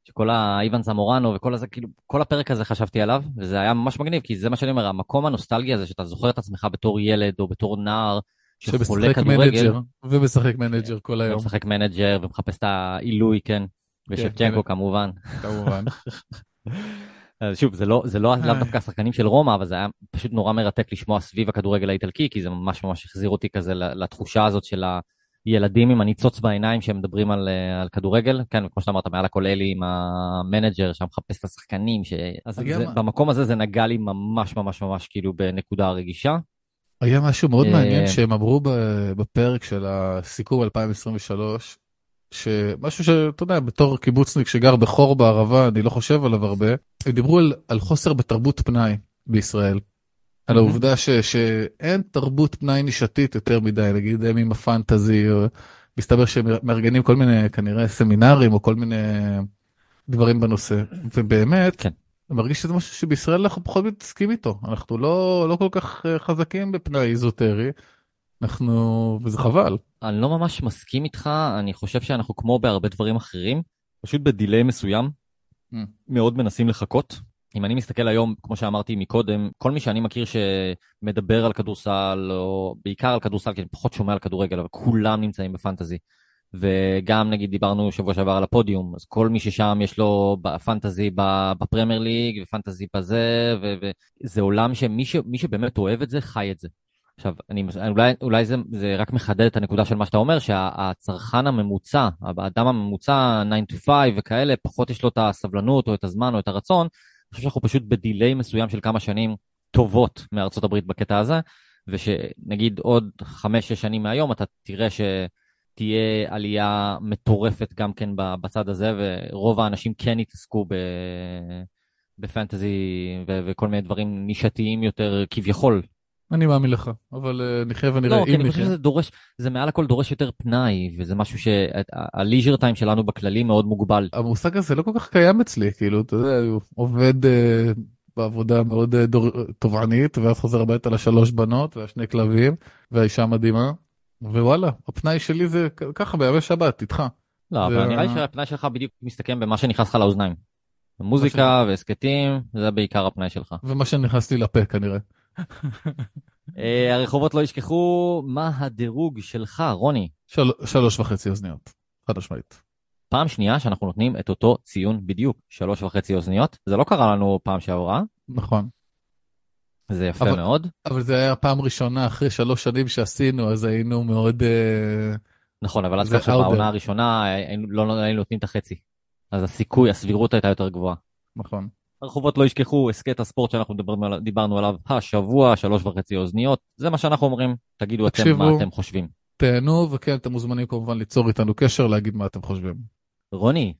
שכל האיוון זמורנו וכל הזה, כאילו, כל הפרק הזה חשבתי עליו, וזה היה ממש מגניב, כי זה מה שאני אומר, המקום הנוסטלגי הזה, שאתה זוכר את עצמך בתור ילד או בתור נער, שחולה כדורגל. ומשחק מנג'ר כל היום. ומשחק מנג'ר ומחפש את העילוי, כן. ושבצ'נקו כן, כמובן. כמובן. [laughs] שוב, זה לא, זה לא לאו דווקא השחקנים של רומא, אבל זה היה פשוט נורא מרתק לשמוע סביב הכדורגל האיטלקי, כי זה ממש ממש החזיר אותי כזה לתחושה הזאת של ה... ילדים עם הניצוץ בעיניים שמדברים על, אה, על כדורגל, כן, כמו שאתה אמרת, מעל הכל אלי עם המנג'ר שם מחפש את השחקנים, ש... אז זה, במקום הזה זה נגע לי ממש ממש ממש כאילו בנקודה רגישה. היה משהו מאוד מעניין אה, שהם אמרו בפרק של הסיכום 2023, שמשהו שאתה יודע, בתור קיבוצניק שגר בחור בערבה, אני לא חושב עליו הרבה, הם דיברו על, על חוסר בתרבות פנאי בישראל. על העובדה ש, שאין תרבות פנאי נישתית יותר מדי, נגיד הם עם הפנטזי, או מסתבר שהם מארגנים כל מיני כנראה סמינרים או כל מיני דברים בנושא, ובאמת, כן. אני מרגיש שזה משהו שבישראל אנחנו פחות מתעסקים איתו, אנחנו לא, לא כל כך אה, חזקים בפנאי איזוטרי, אנחנו, וזה חבל. אני לא ממש מסכים איתך, אני חושב שאנחנו כמו בהרבה דברים אחרים, פשוט בדיליי מסוים, mm. מאוד מנסים לחכות. אם אני מסתכל היום, כמו שאמרתי מקודם, כל מי שאני מכיר שמדבר על כדורסל, או בעיקר על כדורסל, כי אני פחות שומע על כדורגל, אבל כולם נמצאים בפנטזי. וגם נגיד דיברנו שבוע שעבר על הפודיום, אז כל מי ששם יש לו פנטזי בפרמייר ליג ופנטזי בזה, וזה עולם שמי ש, שבאמת אוהב את זה, חי את זה. עכשיו, אני, אולי, אולי זה, זה רק מחדד את הנקודה של מה שאתה אומר, שהצרכן הממוצע, האדם הממוצע, 9 to 5 וכאלה, פחות יש לו את הסבלנות או את הזמן או את הרצון. אני חושב שאנחנו פשוט בדיליי מסוים של כמה שנים טובות מארצות הברית בקטע הזה, ושנגיד עוד 5-6 שנים מהיום אתה תראה שתהיה עלייה מטורפת גם כן בצד הזה, ורוב האנשים כן יתעסקו ב... בפנטזי ו- וכל מיני דברים נישתיים יותר כביכול אני מאמין לך, אבל uh, נחיה ונראה. לא, כי אני חושב שזה דורש, זה מעל הכל דורש יותר פנאי, וזה משהו שהליז'ר טיים שלנו בכללי מאוד מוגבל. המושג הזה לא כל כך קיים אצלי, כאילו, אתה יודע, הוא עובד uh, בעבודה מאוד דור, תובענית, ואז חוזר הביתה לשלוש בנות והשני כלבים, והאישה מדהימה, ווואלה, הפנאי שלי זה ככה בימי שבת, איתך. לא, אבל נראה לי שהפנאי שלך בדיוק מסתכם במה שנכנס לך לאוזניים. מוזיקה והסכתים, זה בעיקר הפנאי שלך. ומה שנכנס לי לפה כנראה. אה, הרחובות לא ישכחו, מה הדירוג שלך, רוני? של... שלוש וחצי אוזניות, חד משמעית. פעם שנייה שאנחנו נותנים את אותו ציון בדיוק, שלוש וחצי אוזניות. זה לא קרה לנו פעם שעברה. נכון. זה יפה אבל, מאוד. אבל זה היה פעם ראשונה אחרי שלוש שנים שעשינו, אז היינו מאוד... Uh... נכון, אבל אז ככה בעונה הראשונה היינו, לא, לא היינו נותנים את החצי. אז הסיכוי, הסבירות הייתה יותר גבוהה. נכון. הרחובות לא ישכחו, הסכת הספורט שאנחנו דיברנו, דיברנו עליו השבוע, שלוש וחצי אוזניות, זה מה שאנחנו אומרים, תגידו אתם מה אתם חושבים. תהנו, וכן, אתם מוזמנים כמובן ליצור איתנו קשר, להגיד מה אתם חושבים. רוני,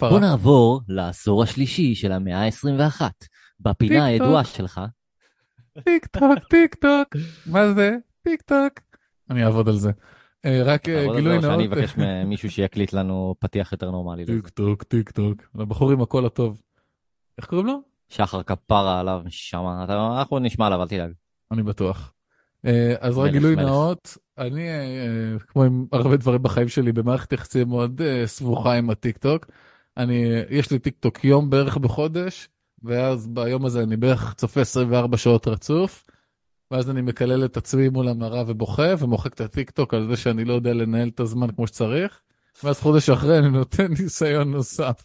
בוא נעבור לעשור השלישי של המאה ה-21, בפינה הידועה שלך. טיק טוק, טיק טוק, מה זה? טיק טוק. אני אעבוד על זה. אה, רק אה, גילוי נאות. שאני אבקש ממישהו שיקליט לנו פתיח יותר נורמלי. טיק טוק, טיק טוק. לבחור עם הקול הטוב. איך קוראים לו? שחר כפרה עליו שם, אנחנו נשמע עליו, אל תדאג. אני בטוח. אה, אז רק גילוי נאות, אני, כמו עם הרבה דברים בחיים שלי, במערכת יחסים מאוד סבוכה עם הטיק טוק. אני, יש לי טיק טוק יום בערך בחודש, ואז ביום הזה אני בערך צופה 24 שעות רצוף. ואז אני מקלל את עצמי מול המראה ובוכה, ומוחק את הטיקטוק על זה שאני לא יודע לנהל את הזמן כמו שצריך, ואז חודש אחרי אני נותן ניסיון נוסף.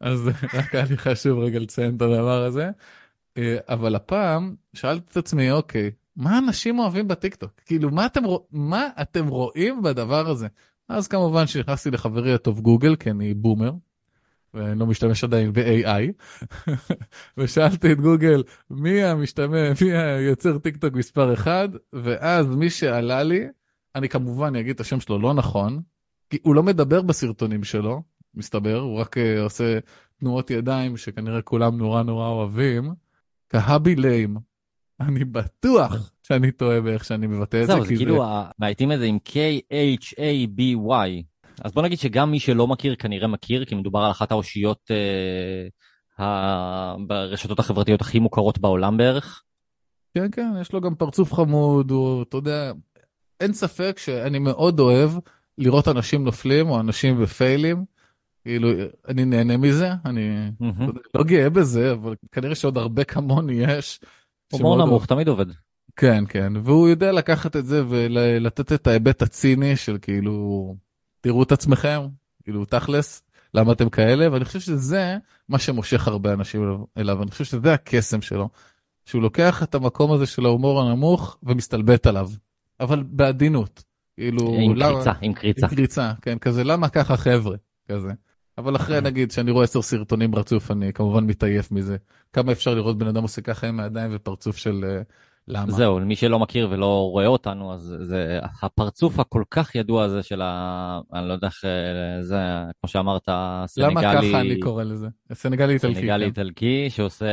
אז רק היה לי חשוב רגע לציין את הדבר הזה. אה, אבל הפעם שאלתי את עצמי, אוקיי, מה אנשים אוהבים בטיקטוק? כאילו, מה אתם, מה אתם רואים בדבר הזה? אז כמובן שנכנסתי לחברי הטוב גוגל, כי אני בומר, ואני לא משתמש עדיין ב-AI, [laughs] ושאלתי את גוגל מי המשתמש, מי היוצר טיק טוק מספר אחד, ואז מי שעלה לי, אני כמובן אגיד את השם שלו לא נכון, כי הוא לא מדבר בסרטונים שלו, מסתבר, הוא רק uh, עושה תנועות ידיים שכנראה כולם נורא נורא אוהבים, קהבי ליים. אני בטוח שאני טועה באיך שאני מבטא את זה. זהו, זה כאילו, מעייתים את זה עם K-H-A-B-Y. אז בוא נגיד שגם מי שלא מכיר כנראה מכיר, כי מדובר על אחת האושיות אה, ה... ברשתות החברתיות הכי מוכרות בעולם בערך. כן, כן, יש לו גם פרצוף חמוד, הוא, אתה יודע, אין ספק שאני מאוד אוהב לראות אנשים נופלים או אנשים בפיילים. כאילו, אני נהנה מזה, אני. לא גאה בזה, אבל כנראה שעוד הרבה כמוני יש. הומור נמוך. תמיד עובד. כן, כן, והוא יודע לקחת את זה ולתת את ההיבט הציני של כאילו, תראו את עצמכם, כאילו תכלס, למה אתם כאלה, ואני חושב שזה מה שמושך הרבה אנשים אליו, אני חושב שזה הקסם שלו, שהוא לוקח את המקום הזה של ההומור הנמוך ומסתלבט עליו, אבל בעדינות. כאילו, עם למה, קריצה, עם קריצה. עם קריצה, כן, כזה למה ככה חבר'ה, כזה. אבל אחרי נגיד שאני רואה עשר סרטונים רצוף אני כמובן מתעייף מזה. כמה אפשר לראות בן אדם עושה ככה עם הידיים ופרצוף של אה, למה? זהו, למי שלא מכיר ולא רואה אותנו, אז זה הפרצוף הכל כך ידוע הזה של ה... אני לא יודע איך זה, כמו שאמרת, סנגלי... למה ככה אני קורא לזה? סנגלי איטלקי. סנגלי כן. איטלקי, שעושה,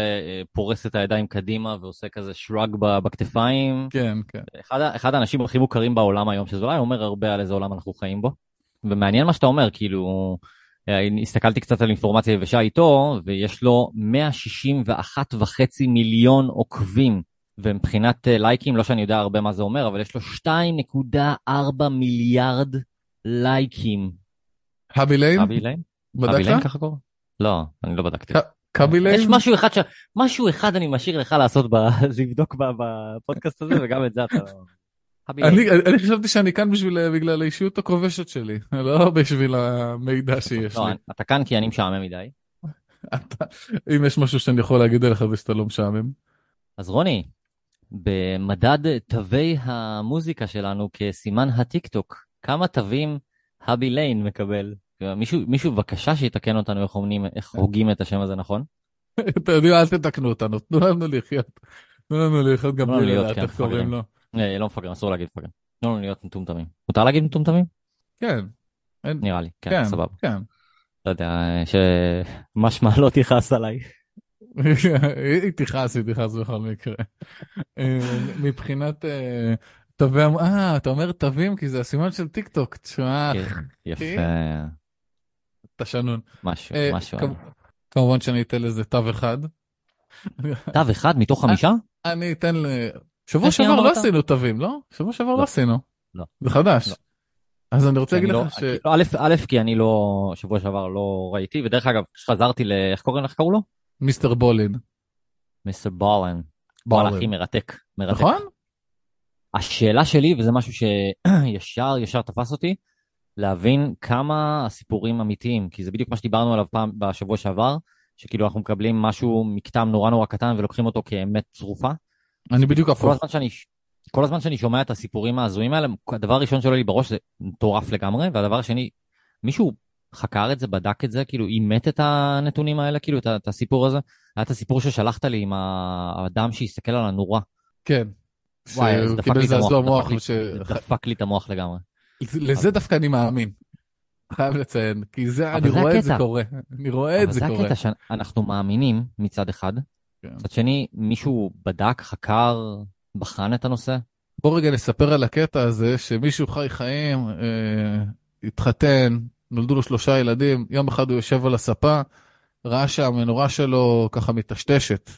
פורס את הידיים קדימה ועושה כזה שרג בכתפיים. כן, כן. אחד, אחד האנשים הכי מוכרים בעולם היום, שזה אולי אומר הרבה על איזה עולם אנחנו חיים בו. ומעניין מה שאתה אומר, כאילו... הסתכלתי קצת על אינפורמציה יבשה איתו, ויש לו 161 וחצי מיליון עוקבים. ומבחינת אה, לייקים, לא שאני יודע הרבה מה זה אומר, אבל יש לו 2.4 מיליארד לייקים. האבי ליין? האבי ליין? בדקת? האבי ליין ככה קוראים? לא, אני לא בדקתי. קאבי ליין? יש משהו אחד, ש... משהו אחד אני משאיר לך לעשות, ב... [laughs] לבדוק בפודקאסט הזה, וגם את זה אתה... אני, אני חשבתי שאני כאן בשביל, בגלל האישיות הכובשת שלי, לא בשביל המידע שיש לא, לי. אתה כאן כי אני משעמם מדי. אתה, אם יש משהו שאני יכול להגיד עליך זה שאתה לא משעמם. אז רוני, במדד תווי המוזיקה שלנו כסימן הטיקטוק, כמה תווים האבי ליין מקבל? מישהו, מישהו בבקשה שיתקן אותנו איך, אומנים, איך הוגים את השם הזה נכון? אתם יודעים, אל תתקנו אותנו, תנו לנו לחיות. תנו לנו לחיות גם בלי לדעת איך קוראים לו. אה, לא מפגרים, אסור להגיד מפגרים. תנו לנו להיות מטומטמים. מותר להגיד מטומטמים? כן. נראה לי, כן, סבבה. כן. לא יודע, שמשמע לא תכעס עליי. [laughs] היא תכעס, היא תכעס בכל מקרה. אה, מבחינת אה, תווי, אה, אתה אומר תווים כי זה הסימן של טיק טוק, תשמע. כן, יפה. אתה שנון. משהו, משהו. כמובן שאני אתן לזה תו אחד. תו אחד מתוך חמישה? אני אתן ל... שבוע שעבר לא עשינו תווים, לא? שבוע שעבר לא, לא עשינו. לא. זה חדש. לא. אז אני רוצה להגיד לא- לך ש... א', א', כי אני לא, שבוע שעבר לא ראיתי, ודרך אגב, כשחזרתי ל... איך קוראים לך קראו לו? מיסטר בולין. מיסטר בולין. וואלה, הכי מרתק. מרתק. נכון? השאלה שלי, וזה משהו שישר, [clears throat] ישר תפס אותי, להבין כמה הסיפורים אמיתיים, כי זה בדיוק מה שדיברנו עליו פעם בשבוע שעבר, שכאילו אנחנו מקבלים משהו מקטם נורא נורא קטן ולוקחים אותו כאמת צרופה. אני בדיוק הפוך. כל הזמן שאני, כל הזמן שאני שומע את הסיפורים ההזויים האלה, הדבר הראשון שעולה לי בראש זה מטורף לגמרי, והדבר השני, מישהו חקר את זה, בדק את זה, כאילו אימת את הנתונים האלה, כאילו את, את הסיפור הזה. היה את הסיפור ששלחת לי עם האדם שהסתכל על הנורה. כן. וואי, זה דפק לי את המוח, דפק, ש... דפק לי את המוח לגמרי. לזה דווקא אני מאמין. חייב לציין, כי זה, אני רואה את זה קורה. אני רואה את זה קורה. אבל זה הקטע שאנחנו מאמינים מצד אחד. מצד שני, מישהו בדק, חקר, בחן את הנושא? בוא רגע נספר על הקטע הזה, שמישהו חי חיים, אה, התחתן, נולדו לו שלושה ילדים, יום אחד הוא יושב על הספה, ראה שהמנורה שלו ככה מטשטשת,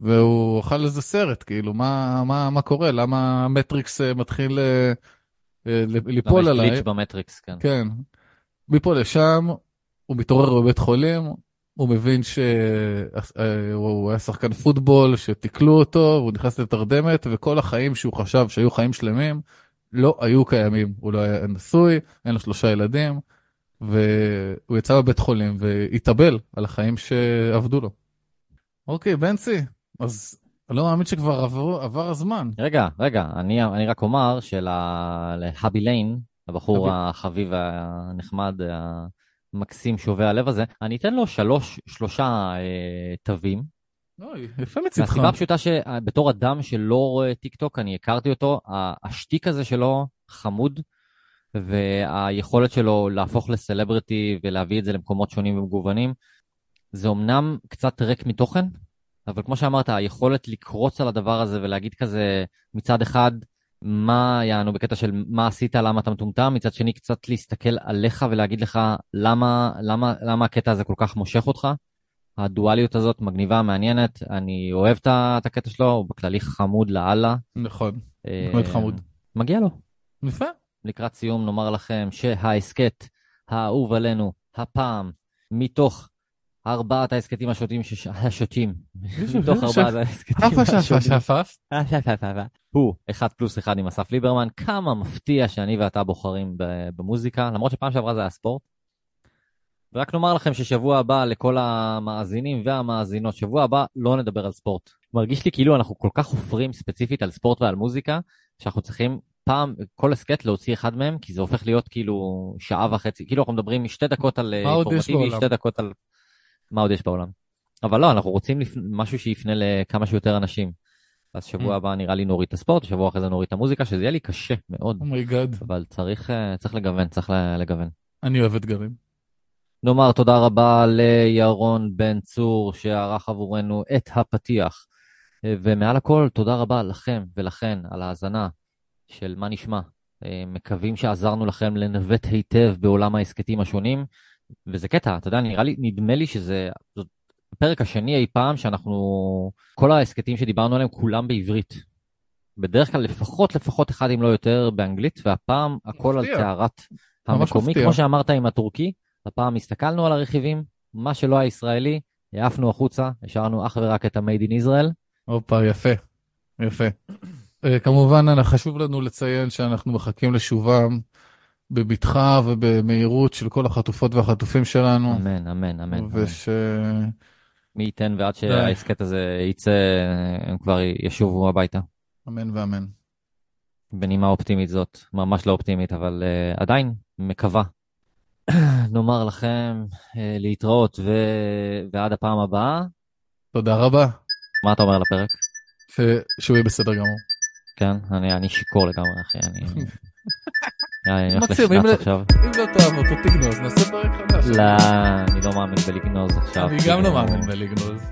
והוא אכל איזה סרט, כאילו, מה, מה, מה קורה? למה המטריקס אה, מתחיל אה, אה, ליפול עליי? למה יש גליץ' במטריקס, כן. כן. מפה לשם, הוא מתעורר בבית חולים, הוא מבין שהוא היה שחקן פוטבול, שתיקלו אותו, והוא נכנס לתרדמת, וכל החיים שהוא חשב שהיו חיים שלמים, לא היו קיימים. הוא לא היה נשוי, אין לו שלושה ילדים, והוא יצא בבית חולים והתאבל על החיים שעבדו לו. אוקיי, בנצי, אז אני לא מאמין שכבר עבר, עבר הזמן. רגע, רגע, אני, אני רק אומר שלהאבי ליין, הבחור החביב והנחמד, המקסים שובה הלב הזה, אני אתן לו שלוש, שלושה אה, תווים. אוי, יפה מצדך. מהסיבה הפשוטה שבתור אדם שלא רואה טיק טוק, אני הכרתי אותו, השטיק הזה שלו חמוד, והיכולת שלו להפוך לסלבריטי ולהביא את זה למקומות שונים ומגוונים, זה אמנם קצת ריק מתוכן, אבל כמו שאמרת, היכולת לקרוץ על הדבר הזה ולהגיד כזה מצד אחד, מה יענו בקטע של מה עשית, למה אתה מטומטם, מצד שני קצת להסתכל עליך ולהגיד לך למה, למה, למה הקטע הזה כל כך מושך אותך. הדואליות הזאת מגניבה, מעניינת, אני אוהב את הקטע שלו, הוא בכללי חמוד לאללה. נכון, אה, מאוד חמוד. מגיע לו. יפה. לקראת סיום נאמר לכם שההסכת האהוב עלינו הפעם מתוך ארבעת ההסכתים השוטים, השוטים, מתוך ארבעת ההסכתים הוא אחד פלוס אחד עם אסף ליברמן, כמה מפתיע שאני ואתה בוחרים במוזיקה, למרות שפעם שעברה זה היה ספורט. ורק נאמר לכם ששבוע הבא לכל המאזינים והמאזינות, שבוע הבא לא נדבר על ספורט. מרגיש לי כאילו אנחנו כל כך חופרים ספציפית על ספורט ועל מוזיקה, שאנחנו צריכים פעם, כל הסכת להוציא אחד מהם, כי זה הופך להיות כאילו שעה וחצי, כאילו אנחנו מדברים שתי דקות על אינפורמטיבי, שתי דקות על... מה עוד יש בעולם? אבל לא, אנחנו רוצים לפ... משהו שיפנה לכמה שיותר אנשים. אז שבוע mm. הבא נראה לי נוריד את הספורט, שבוע אחרי זה נוריד את המוזיקה, שזה יהיה לי קשה מאוד. Oh my God. אבל צריך, אה, צריך לגוון, צריך לגוון. אני אוהב אתגרים. נאמר תודה רבה לירון בן צור שערך עבורנו את הפתיח. אה, ומעל הכל, תודה רבה לכם ולכן על ההאזנה של מה נשמע. אה, מקווים שעזרנו לכם לנווט היטב בעולם ההסכתים השונים. וזה קטע, אתה יודע, נראה לי, נדמה לי שזה, זאת הפרק השני אי פעם שאנחנו, כל ההסכתים שדיברנו עליהם כולם בעברית. בדרך כלל לפחות לפחות אחד אם לא יותר באנגלית, והפעם הכל מפתיע. על טהרת המקומי, כמו שאמרת עם הטורקי, הפעם הסתכלנו על הרכיבים, מה שלא היה ישראלי, העפנו החוצה, השארנו אך ורק את ה-Made in Israel. הופה, יפה, יפה. אה, כמובן, חשוב לנו לציין שאנחנו מחכים לשובם בבטחה ובמהירות של כל החטופות והחטופים שלנו. אמן, אמן, אמן. וש... מי ייתן ועד שההסכת הזה יצא, הם כבר ישובו הביתה. אמן ואמן. בנימה אופטימית זאת, ממש לא אופטימית, אבל uh, עדיין מקווה. [clears throat] נאמר לכם uh, להתראות ו... ועד הפעם הבאה. תודה רבה. מה אתה אומר לפרק? ש... שהוא יהיה בסדר גמור. כן, אני, אני שיכור לגמרי, אחי, אני... [laughs] אם- עכשיו. אם לא תאהב אותו תגנוז, נעשה פרק חדש. לא, אני לא מאמין בלגנוז עכשיו. אני גם לא כאילו. מאמין בלגנוז.